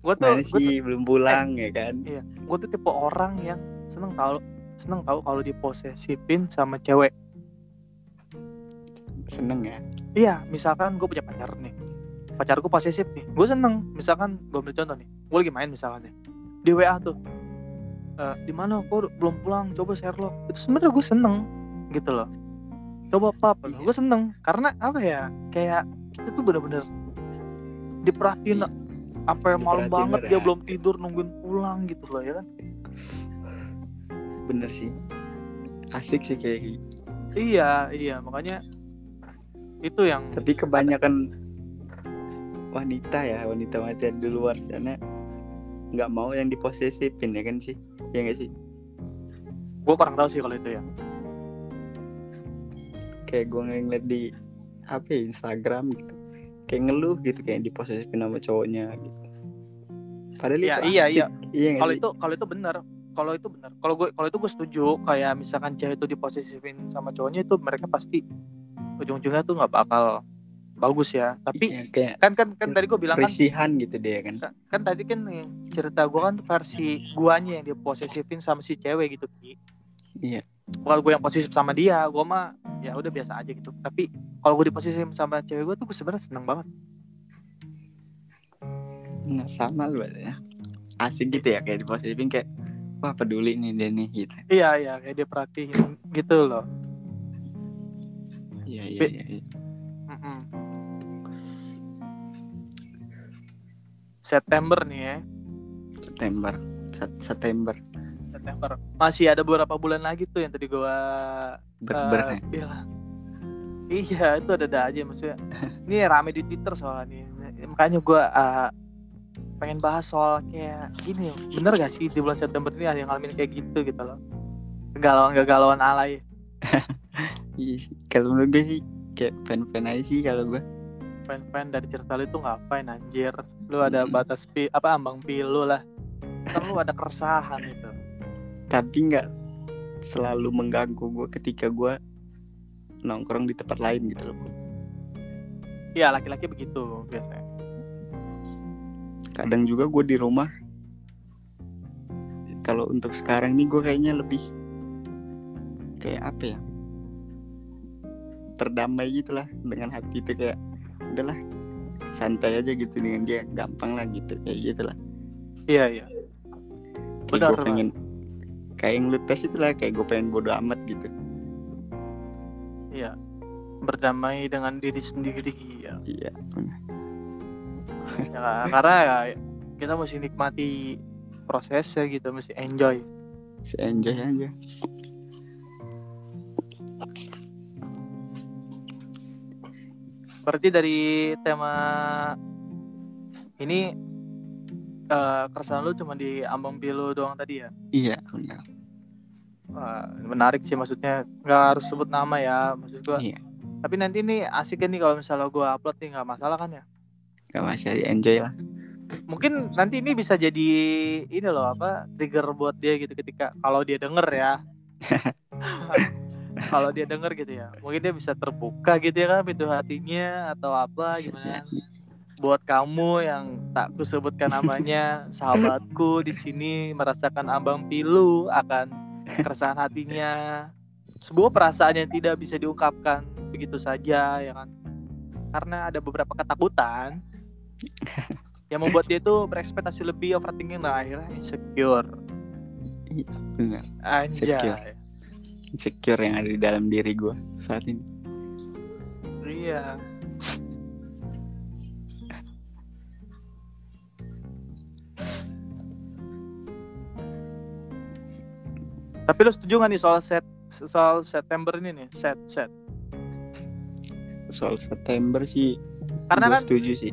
Gue tuh mana sih belum pulang ya kan? Iya gue tuh tipe orang yang seneng tahu seneng tahu kalau diposesifin sama cewek. Seneng ya? Iya misalkan gue punya pacar nih pacarku posesif nih gue seneng. Misalkan gue ambil contoh nih gue lagi main misalkan ya di WA tuh "Eh, di mana? Kok belum pulang coba Sherlock itu sebenarnya gue seneng gitu loh coba pap Iya. gue seneng. Karena apa ya? Kayak kita tuh bener-bener diperhatiin Iya. sampai malam banget dia berat. belum tidur nungguin pulang gitu loh ya kan? Bener sih. Asik sih kayak gitu. iya iya. Makanya itu yang tapi kebanyakan wanita ya wanita wanita di luar sana nggak mau yang diposesifin ya kan sih? Ya nggak sih? Gue kurang tahu sih kalau itu ya kayak gue ngeliat di apa ya, Instagram gitu kayak ngeluh gitu kayak diposesifin sama cowoknya gitu padahal Iya, itu iya, asik. iya. iya kalau itu kalau itu benar kalau itu benar kalau gue kalau itu gue setuju kayak misalkan cewek itu diposesifin sama cowoknya itu mereka pasti ujung-ujungnya tuh nggak bakal bagus ya tapi Iya, kayak kan kan kan tadi gue bilang kan gitu dia kan kan, kan tadi kan cerita gue kan versi guanya yang diposesifin sama si cewek gitu Ki. Iya. Bukan gue yang posesif sama dia gue mah ya udah biasa aja gitu. Tapi kalau gue diposesifin sama cewek gue tuh gue sebenarnya seneng banget. Nah, sama lu ya. Asik gitu ya kayak diposesifin kayak wah peduli nih dia nih gitu. Iya iya kayak dia perhatiin gitu loh. Iya iya iya, iya. September nih ya. September. Sat- September September masih ada beberapa bulan lagi tuh yang tadi gua ber-ber eh, bilang. Iya itu ada ada aja maksudnya. Ini rame di Twitter soalnya makanya gua eh, pengen bahas soal kayak gini. Bener gak sih di bulan September ini ada yang ngalamin kayak gitu gitu loh? Kegalauan kegalauan alay. Iya sih. Kalau menurut gue sih kayak fan-fan aja sih kalau gue. fan-fan dari cerita lu itu ngapain anjir? Lu ada batas pi apa ambang pilu lah. Kan lu ada keresahan itu Tapi nggak selalu mengganggu gue ketika gue nongkrong di tempat lain gitu loh. Iya laki-laki begitu biasanya. Kadang juga gue di rumah. Kalau untuk sekarang nih gue kayaknya lebih kayak apa ya? Terdamai gitu lah dengan hati itu kayak udahlah santai aja gitu dengan dia gampang lah gitu kayak gitu lah. Iya iya. Kayak gue pengen kayak yang lu tes itu lah kayak gue pengen bodo amat gitu. Iya. Berdamai dengan diri sendiri ya. Iya. ya karena ya kita mesti nikmati prosesnya gitu, mesti enjoy. enjoy aja. Berarti dari tema ini eh keresahan lu cuma di ambang pilu doang tadi ya? Iya benar. Wah, menarik sih maksudnya nggak harus sebut nama ya maksud gua. Iya. Tapi nanti nih asik nih kalau misalnya gua upload nih nggak masalah kan ya? Gak masih enjoy lah. mungkin nanti ini bisa jadi ini loh apa trigger buat dia gitu ketika kalau dia denger ya kalau dia denger gitu ya mungkin dia bisa terbuka gitu ya kan pintu hatinya atau apa gimana buat kamu yang tak kusebutkan namanya sahabatku di sini merasakan ambang pilu akan keresahan hatinya sebuah perasaan yang tidak bisa diungkapkan begitu saja ya kan karena ada beberapa ketakutan yang membuat dia tuh berekspektasi lebih overthinking dan akhirnya insecure Benar. anjay Insecure. Insecure yang ada di dalam diri gue saat ini. iya tapi lo setuju gak nih soal set soal September ini nih set set Soal September sih karena kan setuju sih.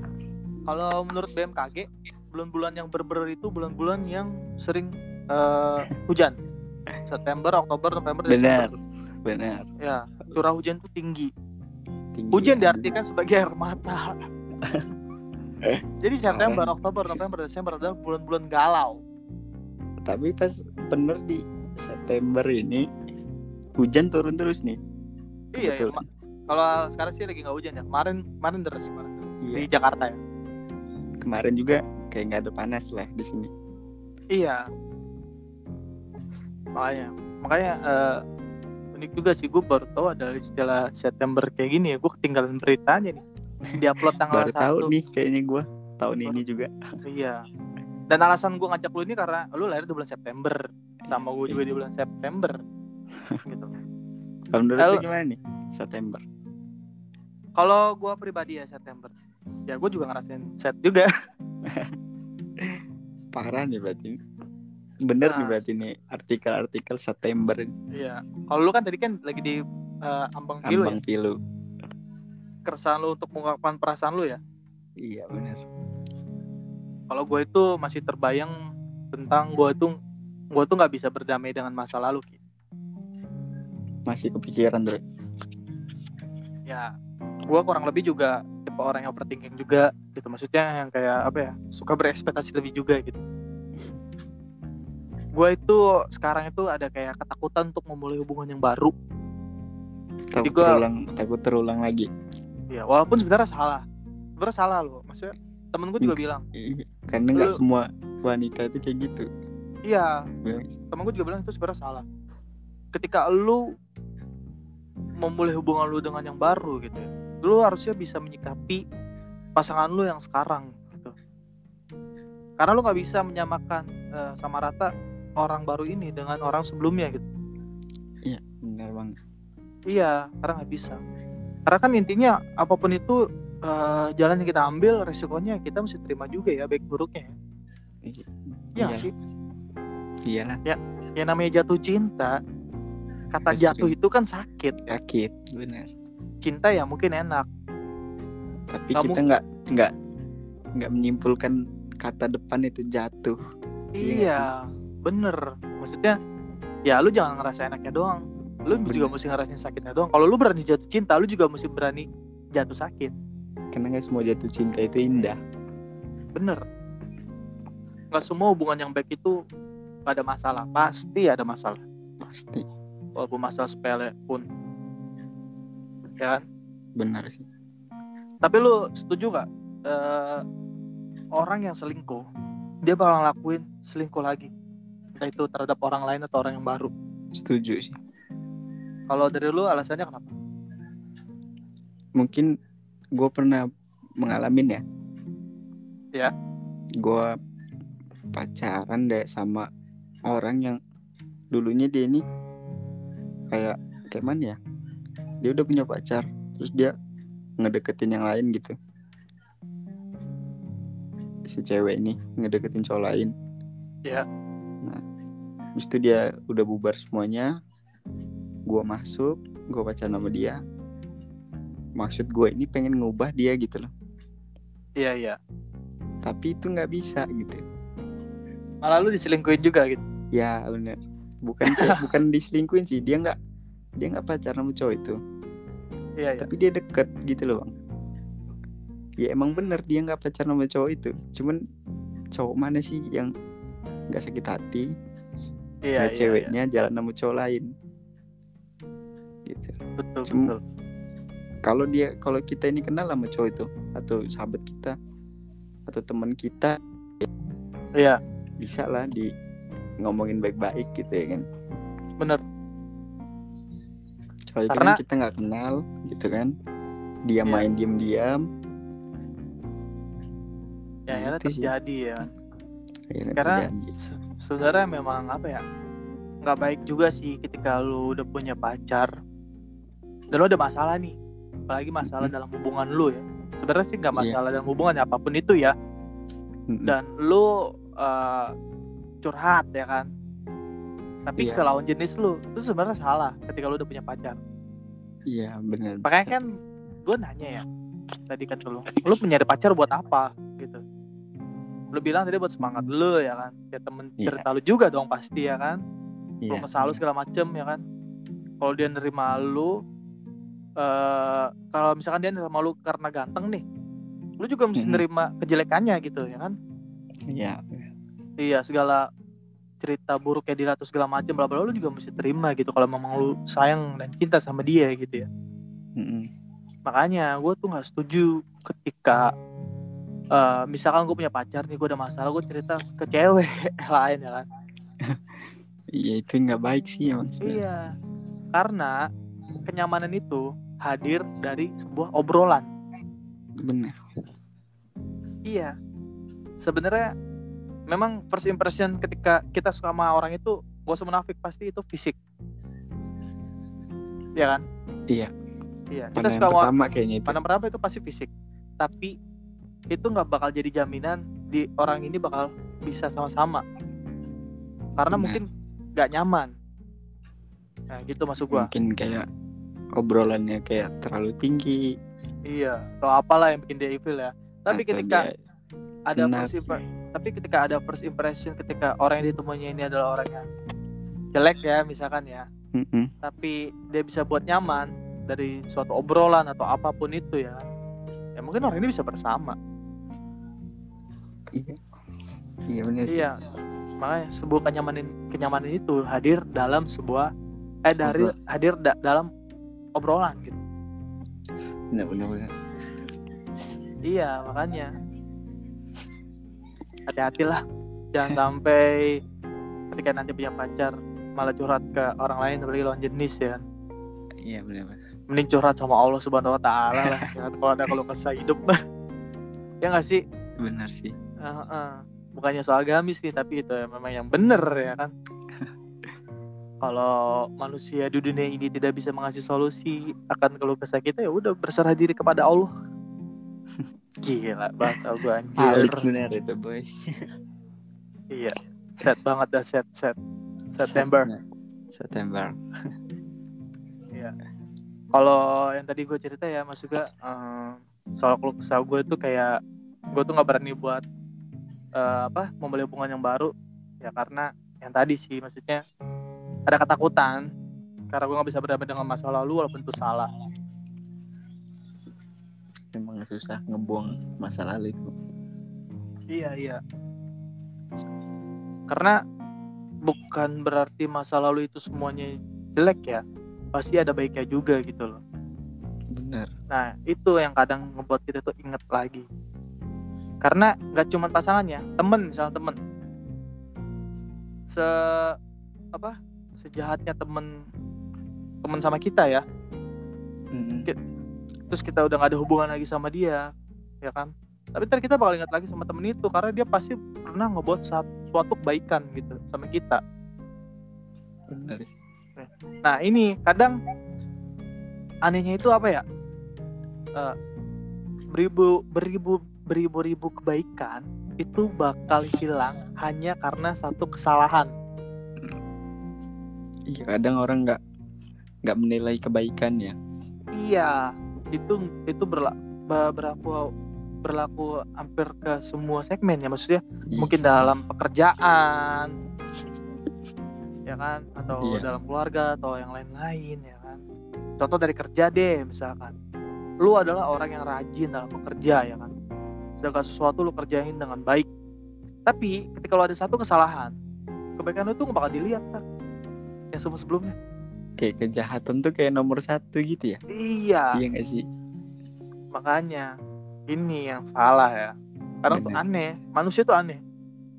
kalau menurut BMKG bulan-bulan yang berber itu bulan-bulan yang sering eh, hujan September Oktober November Benar. Desember Benar. ya curah hujan tuh tinggi Tinggi hujan ya. diartikan sebagai air mata jadi September Oktober November Desember adalah bulan-bulan galau Tapi pas bener di September ini hujan turun terus nih. iya ya, Betul. ma- kalau sekarang sih lagi nggak hujan ya. Kemarin kemarin deras kemarin deras. Iya. di Jakarta ya. Kemarin juga kayak nggak ada panas lah di sini. iya. Makanya makanya eh, unik juga sih. Gue baru tahu ada istilah September kayak gini ya. Gue ketinggalan beritanya nih. Di upload tanggal baru tahu satu. nih kayaknya gue tahun ini juga. Iya dan alasan gue ngajak lu ini karena lu lahir di bulan September. Sama gue juga di bulan September. Gitu. Kalau menurut lu gimana nih September? Kalau gue pribadi ya September. Ya gue juga ngerasain set juga. Parah nih berarti. Bener nih Nah. berarti nih artikel-artikel September ini. iya. Kalau lu kan tadi kan lagi di eh, ambang pilu ya? ambang pilu. Keresahan lu untuk mengungkapkan perasaan lu ya? Iya bener kalau gue itu masih terbayang tentang gue itu gue tuh nggak bisa berdamai dengan masa lalu Ki. masih kepikiran terus ya gue kurang lebih juga tipe orang yang overthinking juga gitu. Maksudnya yang kayak apa ya suka berekspektasi lebih juga gitu. Gue itu sekarang itu ada kayak ketakutan untuk memulai hubungan yang baru. Takut gua- terulang takut terulang lagi. Ya walaupun sebenarnya salah. Sebenarnya salah loh. Maksudnya temen gue juga bilang. Iya, karena nggak semua wanita itu kayak gitu. Iya. Bilang, temen gue juga bilang itu sebenarnya salah. Ketika lu memulai hubungan lu dengan yang baru gitu ya lu harusnya bisa menyikapi pasangan lu yang sekarang gitu. Karena lu nggak bisa menyamakan eh, sama rata orang baru ini dengan orang sebelumnya gitu. Bener bang iya karena nggak bisa. Karena kan intinya apa pun itu eh, jalan yang kita ambil resikonya kita mesti terima juga ya baik buruknya ya. Iya, Iya iya. sih? Iyalah. Yang namanya jatuh cinta kata jatuh itu kan sakit. Ya. sakit bener cinta ya mungkin enak. Tapi Kamu- kita nggak nggak nggak menyimpulkan kata depan itu jatuh. Iya iya bener. Maksudnya ya lu jangan ngerasa enaknya doang. Lu Bener. juga mesti ngerasain sakitnya doang. Kalau lu berani jatuh cinta lu juga mesti berani jatuh sakit karena nggak semua jatuh cinta itu indah. Bener. Nggak semua hubungan yang baik itu gak ada masalah. Pasti ada masalah. Pasti. Walaupun masalah sepele pun. Ya kan? benar sih. Tapi lu setuju gak eh, orang yang selingkuh dia bakal ngelakuin selingkuh lagi? Entah itu terhadap orang lain atau orang yang baru? Setuju sih. Kalau dari lu alasannya kenapa? Mungkin gue pernah mengalamin ya. Ya. gue pacaran deh sama orang yang dulunya dia ini kayak kayak mana ya? Dia udah punya pacar terus dia ngedeketin yang lain gitu. Si cewek ini ngedeketin cowok lain. Ya. nah habis itu dia udah bubar semuanya. Gue masuk gue pacaran sama dia maksud gue ini pengen ngubah dia gitu loh. Iya iya. Tapi itu nggak bisa gitu. Malah lu diselingkuhin juga gitu. Ya bener. Bukan bukan diselingkuhin sih dia nggak dia nggak pacaran sama cowok itu. Iya iya. Tapi dia deket gitu loh bang. Ya emang bener dia nggak pacaran sama cowok itu. Cuman cowok mana sih yang nggak sakit hati? Iya, ngeliat iya, ceweknya jalan sama cowok lain. Gitu. Iya. betul Cuma- betul kalau dia kalau kita ini kenal sama cowok itu atau sahabat kita atau teman kita iya bisa lah di ngomongin baik-baik gitu ya kan bener Kalau Karena- kan kita nggak kenal gitu kan dia Iya. main diem-diam ya akhirnya Itu sih. terjadi ya kan. akhirnya Karena- terjadi. Sebenarnya memang apa ya nggak baik juga sih ketika lu udah punya pacar dan lu ada masalah nih apalagi masalah dalam hubungan lu ya. Sebenarnya sih nggak Iya. masalah dalam hubungan ya apa pun itu ya. Dan lu eh, curhat ya kan. Tapi Iya. ke lawan jenis lu itu sebenarnya salah ketika lu udah punya pacar. Iya benar makanya kan gue nanya ya tadi kan lu lu nyari pacar buat apa? Gitu. Lu bilang tadi buat semangat lu ya kan ya temen Iya. cerita lu juga dong pasti ya kan. Iya lu kesal lu segala macem ya kan. Kalau dia nerima lu eh kalau misalkan dia nerima lu karena ganteng nih lu juga mesti Mm-mm. nerima kejelekannya gitu ya kan? Iya. Iya segala cerita buruknya dia atau segala macem bla bla lu juga mesti terima gitu kalau memang lu sayang dan cinta sama dia gitu ya. Mm-mm. makanya gue tuh nggak setuju ketika eh, misalkan gue punya pacar nih gue ada masalah gue cerita ke cewek lain ya kan? Iya itu nggak baik sih emang iya karena kenyamanan itu hadir dari sebuah obrolan. Bener. Iya. Sebenarnya memang first impression ketika kita suka sama orang itu gak usah munafik pasti itu fisik. Iya kan? Iya. iya kita suka sama pertama kayaknya itu. pandang pertama itu pasti fisik. Tapi itu nggak bakal jadi jaminan di orang ini bakal bisa sama-sama. Karena Benar. mungkin nggak nyaman. Nah gitu maksud gua. Mungkin kayak obrolannya kayak terlalu tinggi. Iya atau apalah yang bikin dia evil ya. Tapi atau ketika ada first impre- tapi ketika ada first impression ketika orang yang ditemuinya ini adalah orang yang jelek ya misalkan ya. Mm-mm. tapi dia bisa buat nyaman dari suatu obrolan atau apa pun itu ya. Ya mungkin orang ini bisa bersama. Iya. Iya bener sih. Iya, makanya sebuah kenyamanan kenyamanan itu hadir dalam sebuah eh dari hadir da- dalam obrolan gitu. bener bener bener Iya, makanya hati-hatilah jangan sampai ketika nanti punya pacar malah curhat ke orang lain apalagi lawan jenis ya. iya bener bener Mending curhat sama Allah Subhanahu wa taala lah. Jangan kalau ada kalau kesah hidup. ya nggak sih? bener sih Heeh. Bukannya soal agamis nih, tapi itu ya memang yang bener ya kan. Kalau manusia di dunia ini tidak bisa mengasih solusi akan keluh kesah kita ya udah berserah diri kepada Allah. Gila banget gue anjir. alik bener itu boy Iya. Set banget dah set set. September. September Kalau yang tadi gue cerita ya Mas juga eh, soal keluh kesah gue itu kayak gue tuh nggak berani buat eh, apa memulai hubungan yang baru ya karena yang tadi sih maksudnya ada ketakutan karena gue nggak bisa berdamai dengan masa lalu walaupun itu salah emang susah ngebuang masa lalu itu iya iya karena bukan berarti masa lalu itu semuanya jelek ya pasti ada baiknya juga gitu loh bener Nah, itu yang kadang ngebuat kita tuh inget lagi. Karena nggak cuma pasangannya, temen misalnya temen. Se apa? Sejahatnya temen temen sama kita ya. Mm-mm. Terus kita udah nggak ada hubungan lagi sama dia, ya kan? Tapi ntar kita bakal ingat lagi sama temen itu karena dia pasti pernah ngebuat suatu kebaikan gitu sama kita. Nah ini kadang anehnya itu apa ya? Eh, beribu beribu beribu ribu kebaikan itu bakal hilang hanya karena satu kesalahan. Iya kadang orang nggak nggak menilai kebaikan ya. Iya, itu itu berla, be- berlaku berlaku hampir ke semua segmen ya maksudnya Iya. mungkin dalam pekerjaan ya kan? Atau Iya. dalam keluarga atau yang lain-lain ya kan? Contoh dari kerja deh misalkan. Lu adalah orang yang rajin dalam bekerja ya kan? Segala sesuatu lu kerjain dengan baik. Tapi ketika lu ada satu kesalahan kebaikan lu tuh nggak bakal dilihat kan yang sebelum sebelumnya. Kayak kejahatan tuh kayak nomor satu gitu ya? Iya. Iya nggak sih? Makanya ini yang salah ya. Kadang tuh aneh. Manusia tuh aneh.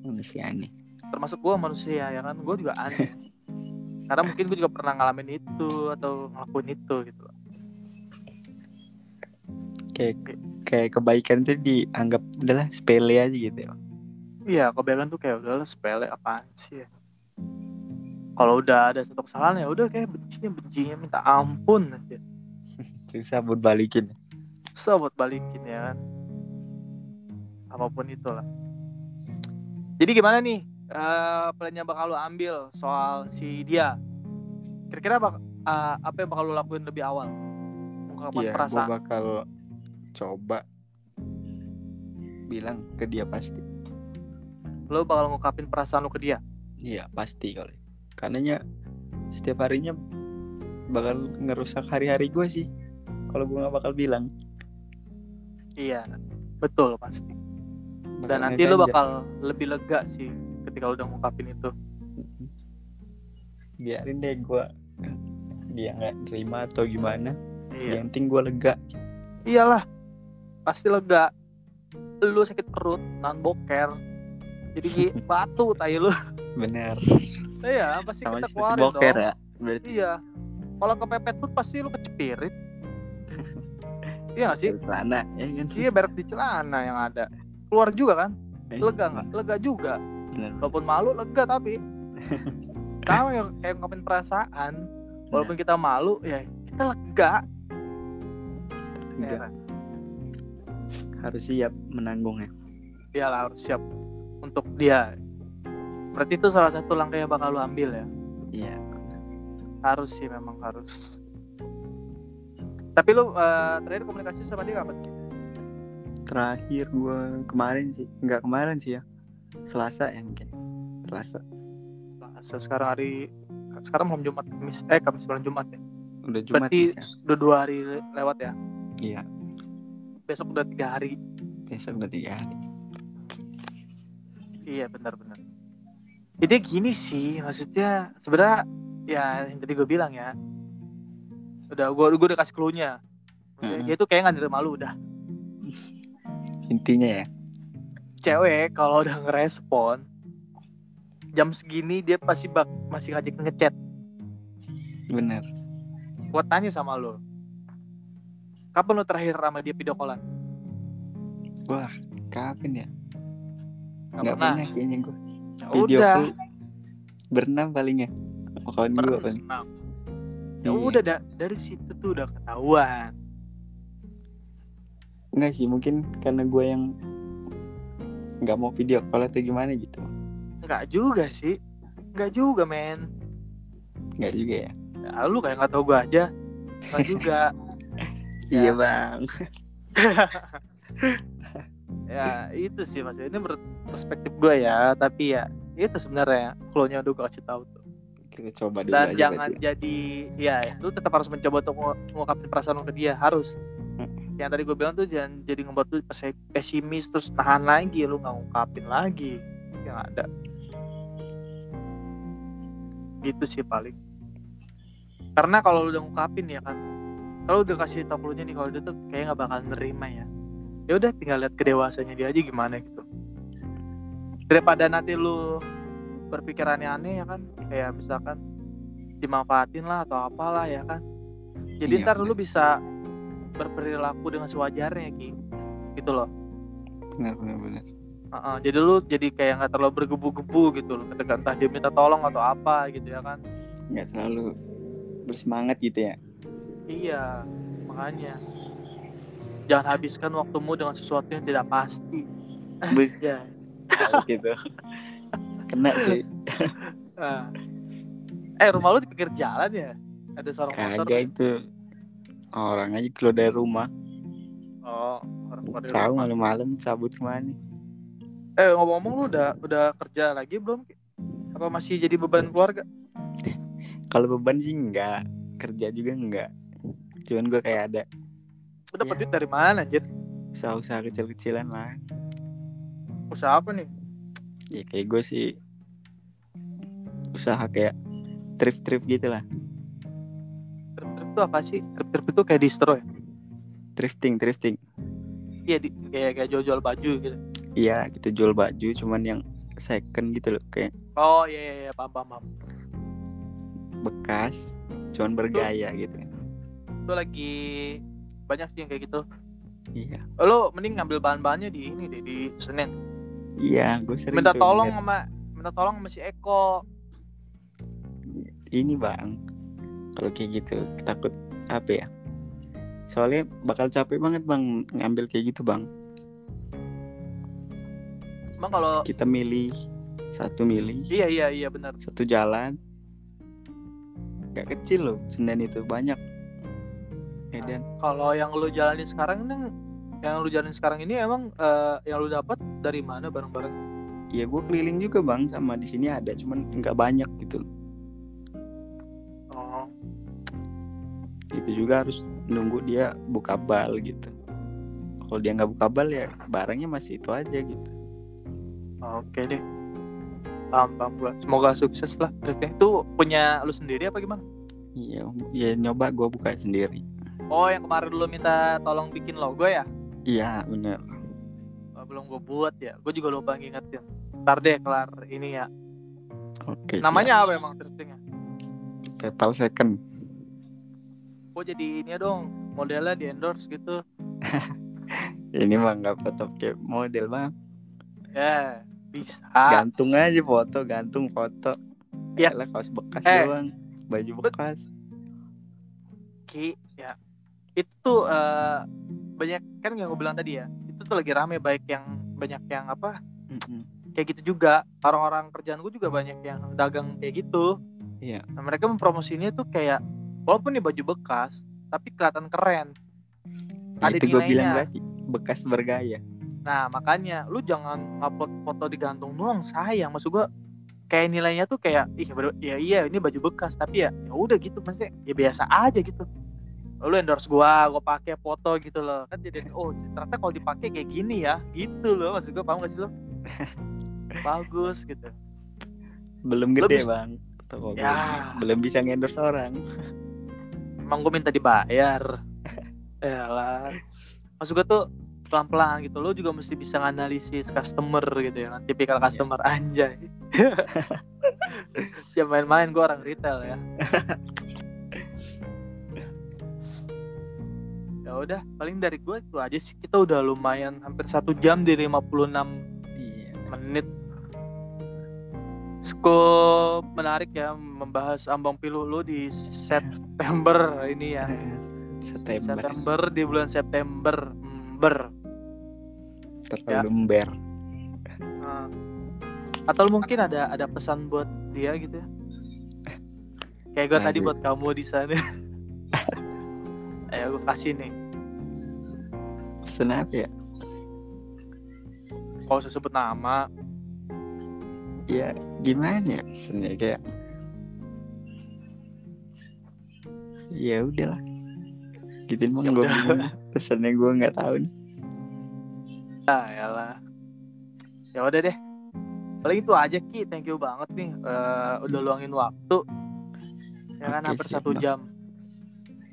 Manusia aneh. Termasuk gue manusia ya kan? Gue juga aneh. Karena mungkin gue juga pernah ngalamin itu atau ngelakuin itu gitu. Kayak kayak kebaikan itu dianggap udahlah sepele aja gitu ya. Iya kebaikan tuh kayak udahlah sepele apaan sih ya. Kalau udah ada satu kesalahan ya udah kayak bencinya bencinya minta ampun aja. Susah buat balikin. Susah buat balikin ya kan? Apa pun itulah. Jadi gimana nih eh plan yang bakal lu ambil soal si dia? Kira-kira bak- eh, apa yang bakal lu lakuin lebih awal? Ungkapan Iya, gue perasaan. bakal coba bilang ke dia pasti. lu bakal ngungkapin perasaan lu ke dia? Iya, pasti kali. Karenanya setiap harinya bakal ngerusak hari-hari gue sih. Kalau gue nggak bakal bilang. iya betul pasti Bakal dan nanti lu ngeganjal. bakal lebih lega sih ketika udah ngungkapin itu biarin deh gue dia nggak terima atau gimana. iya Yang penting gue lega. iyalah pasti lega lu sakit perut nan boker jadi batu tai lu Bener. iya pasti Sama kita keluarin boker dong. ya. Berarti. Iya. Kalau kepepet pun pasti lu kecepirit iya gak sih? Dari celana ya kan? Iya berak di celana yang ada. Keluar juga kan? Eh, lega nggak? lega juga. Bener. walaupun malu lega tapi. Sama yang kayak ngungkapin perasaan. Walaupun kita malu ya kita lega. Enggak, Heran. harus siap menanggungnya. Dia lah harus siap untuk dia berarti itu salah satu langkah yang bakal lu ambil ya? Iya. Harus sih memang harus. Tapi lu eh, terakhir komunikasi sama dia kapan? Terakhir gua kemarin sih. Nggak kemarin sih ya. Selasa ya mungkin. Selasa. Selasa, sekarang hari sekarang mau Jumat Kamis eh Kamis bulan Jumat ya. Udah jumat Berarti- sekarang. udah dua hari le- lewat ya? Iya. Besok udah tiga hari. Besok udah tiga hari. Iya benar-benar jadi gini sih maksudnya sebenarnya ya yang tadi gue bilang ya. Udah gue gue udah kasih clue-nya. Maksudnya Mm-mm. dia tuh kayak nggak nerima lu udah. Intinya ya. Cewek kalau udah ngerespon jam segini dia pasti bak masih ngajak ngechat. Bener. Gue tanya sama lo kapan lo terakhir sama dia video callan? Wah kapan ya? Nggak pernah. kayaknya Ya video udah. call berenam paling ya. Kawan gua paling. Ya Iya. udah da- dari situ tuh udah ketahuan. Enggak sih mungkin karena gue yang nggak mau video call atau gimana gitu. Nggak juga sih. Nggak juga men. Nggak juga ya? Ya, lu kayak nggak tahu gue aja. Nggak juga. Ya. iya bang ya itu sih maksudnya ini menurut perspektif gue ya tapi ya itu sebenarnya clue-nya udah gue kasih tahu tuh. Kita coba dulu dan aja jangan berarti. jadi ya lu tetap harus mencoba untuk ngu- ngungkapin perasaan ke dia harus. Hmm. yang tadi gue bilang tuh jangan jadi ngebuat pes- pesimis terus nahan lagi lu nggak ngungkapin lagi. Yang ada. Gitu sih paling. Karena kalau lu udah ngungkapin ya kan kalau udah kasih tau nih kalau dia tuh kayak nggak bakal nerima ya ya udah tinggal lihat kedewasanya dia aja gimana gitu. Daripada nanti lu berpikirannya aneh ya kan? Kayak misalkan dimanfaatin lah atau apalah ya kan? Jadi Iya, ntar lu bisa berperilaku dengan sewajarnya ki. Gitu loh. Benar benar benar Heeh, jadi lu jadi kayak nggak terlalu bergebu-gebu gitu loh ketika entah dia minta tolong atau apa gitu ya kan? Nggak selalu bersemangat gitu ya? Iya makanya jangan habiskan waktumu dengan sesuatu yang tidak pasti. Bega. gitu. Kena sih. Ah. eh rumah lu di pinggir jalan ya? Ada seorang motor kagak itu. Orang aja keluar dari rumah. Oh orang keluar dari tahu malam-malam cabut ke mana. Eh ngomong-ngomong lu udah udah kerja lagi belum? Apa masih jadi beban keluarga? Kalau beban sih enggak kerja juga enggak cuman gue kayak ada lu dapat Iya. duit dari mana anjir? Usaha-usaha kecil-kecilan lah. Usaha apa nih? Ya kayak gue sih usaha kayak thrift-thrift gitu lah. Trip-trip itu apa sih? Trip-trip itu kayak distro ya thrifting thrifting. Iya di, kayak kayak jual-jual baju gitu. Iya kita jual baju cuman yang second gitu loh kayak oh iya iya, iya paham paham paham. bekas cuman bergaya gitu. itu lagi banyak sih yang kayak gitu. Iya. Lo mending ngambil bahan-bahannya di ini deh di Senin. Iya gue sering minta tolong ngeliat. sama minta tolong sama si Eko. Ini bang. Kalau kayak gitu takut apa ya? Soalnya bakal capek banget bang ngambil kayak gitu bang. Emang kalau kita milih satu milih. Iya iya iya benar. Satu jalan. Gak kecil loh Senen itu banyak ya dan kalau yang lu jalanin sekarang ini yang lu jalanin sekarang ini emang eh, yang lu dapat dari mana barang-barang? Ya gue keliling juga bang sama di sini ada cuman nggak banyak gitu. Oh. Itu juga harus nunggu dia buka bal gitu. Kalau dia nggak buka bal ya barangnya masih itu aja gitu. Oke deh. Paham paham semoga sukses lah. Tripnya itu punya lu sendiri apa gimana? Iya ya nyoba gue buka sendiri oh yang kemarin lu minta tolong bikin logo ya iya bener Oh, belum gue buat ya gue juga lupa ngingetin ntar deh kelar ini ya oke siap. namanya apa emang thriftingnya PayPal second kok jadi ini ya dong modelnya di endorse gitu Ini mah nggak foto kayak model bang. ya bisa Gantung aja foto, gantung foto. Ya. Yalah, kaos bekas Eh. doang, baju bekas. Ki itu tuh eh, banyak kan yang gue bilang tadi ya itu tuh lagi rame baik yang banyak yang apa Mm-mm. kayak gitu juga orang-orang kerjaan gue juga banyak yang dagang kayak gitu Iya. nah, mereka mempromosinya tuh kayak walaupun nih baju bekas tapi kelihatan keren Ya, Ada itu gue bilang berarti bekas bergaya. nah makanya lu jangan upload foto digantung doang sayang maksud gue kayak nilainya tuh kayak ih ya iya ini baju bekas tapi ya ya udah gitu maksudnya ya biasa aja gitu lu endorse gua gua pakai foto gitu loh. Kan jadi oh ternyata kalau dipakai kayak gini ya gitu loh maksud gua. Paham gak sih lo bagus gitu. Belum Lu gede bisa- bang. Toko. Ya. Belum? Bisa ngendorse orang. emang gue minta dibayar. Ya lah maksud gue tuh pelan-pelan gitu. Lo juga mesti bisa nganalisis customer gitu ya tipikal customer anjay. Ya main-main gue orang retail ya ya udah paling dari gue itu aja sih kita udah lumayan hampir satu jam di 56 Iya. menit cukup menarik ya membahas ambang pilu lu di September ini ya September. September di bulan September ember Terlalu Ya. ember. Nah. atau mungkin ada ada pesan buat dia gitu ya kayak gue tadi buat kamu di sana ayo gue kasih nih Pesan apa ya? kalau usah sebut nama Ya gimana ya pesannya kayak. Ya udahlah. Gitu emang Ya gue. Pesannya gue nggak tahu nih. ah yalah ya udah deh paling itu aja ki thank you banget nih Eh, udah luangin waktu ya kan Oke, hampir satu jam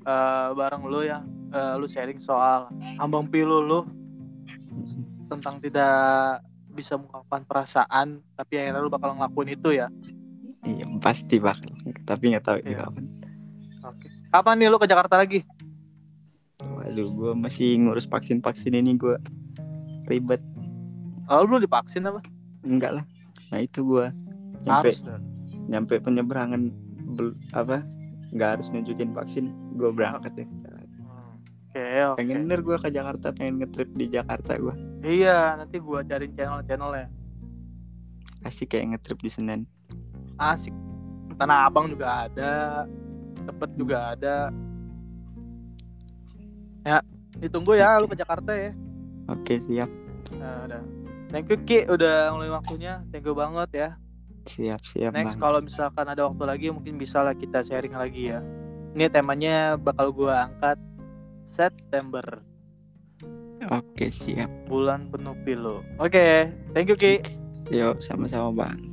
Eh, bareng lu ya Eh, lu sharing soal ambang pilu lu tentang tidak bisa mengungkapkan perasaan tapi akhirnya lu bakal ngelakuin itu ya Iya pasti bakal. Tapi nggak tahu itu Iya. kapan. oke kapan nih lu ke Jakarta lagi Waduh, gue masih ngurus vaksin-vaksin ini gue ribet. oh, lu belum divaksin apa Enggak lah. Nah itu gue nyampe harus nyampe penyeberangan bel- apa nggak harus nunjukin vaksin gue berangkat deh. Oke oke. Pengen bener gue ke Jakarta, pengen ngetrip di Jakarta gue. iya nanti gua cariin channel channelnya Asik kayak ngetrip di Senen. asik. Tanah Abang juga ada Tebet juga ada. Ya ditunggu ya lu ke Jakarta ya. Oke siap, nah, udah. Thank you Ki udah ngeluangin waktunya. Thank you banget ya. Siap siap next kalau misalkan ada waktu lagi mungkin bisa lah kita sharing lagi ya. Ini temanya bakal gua angkat September Oke siap. bulan penuh pilu oke thank you Ki Yuk sama-sama bang.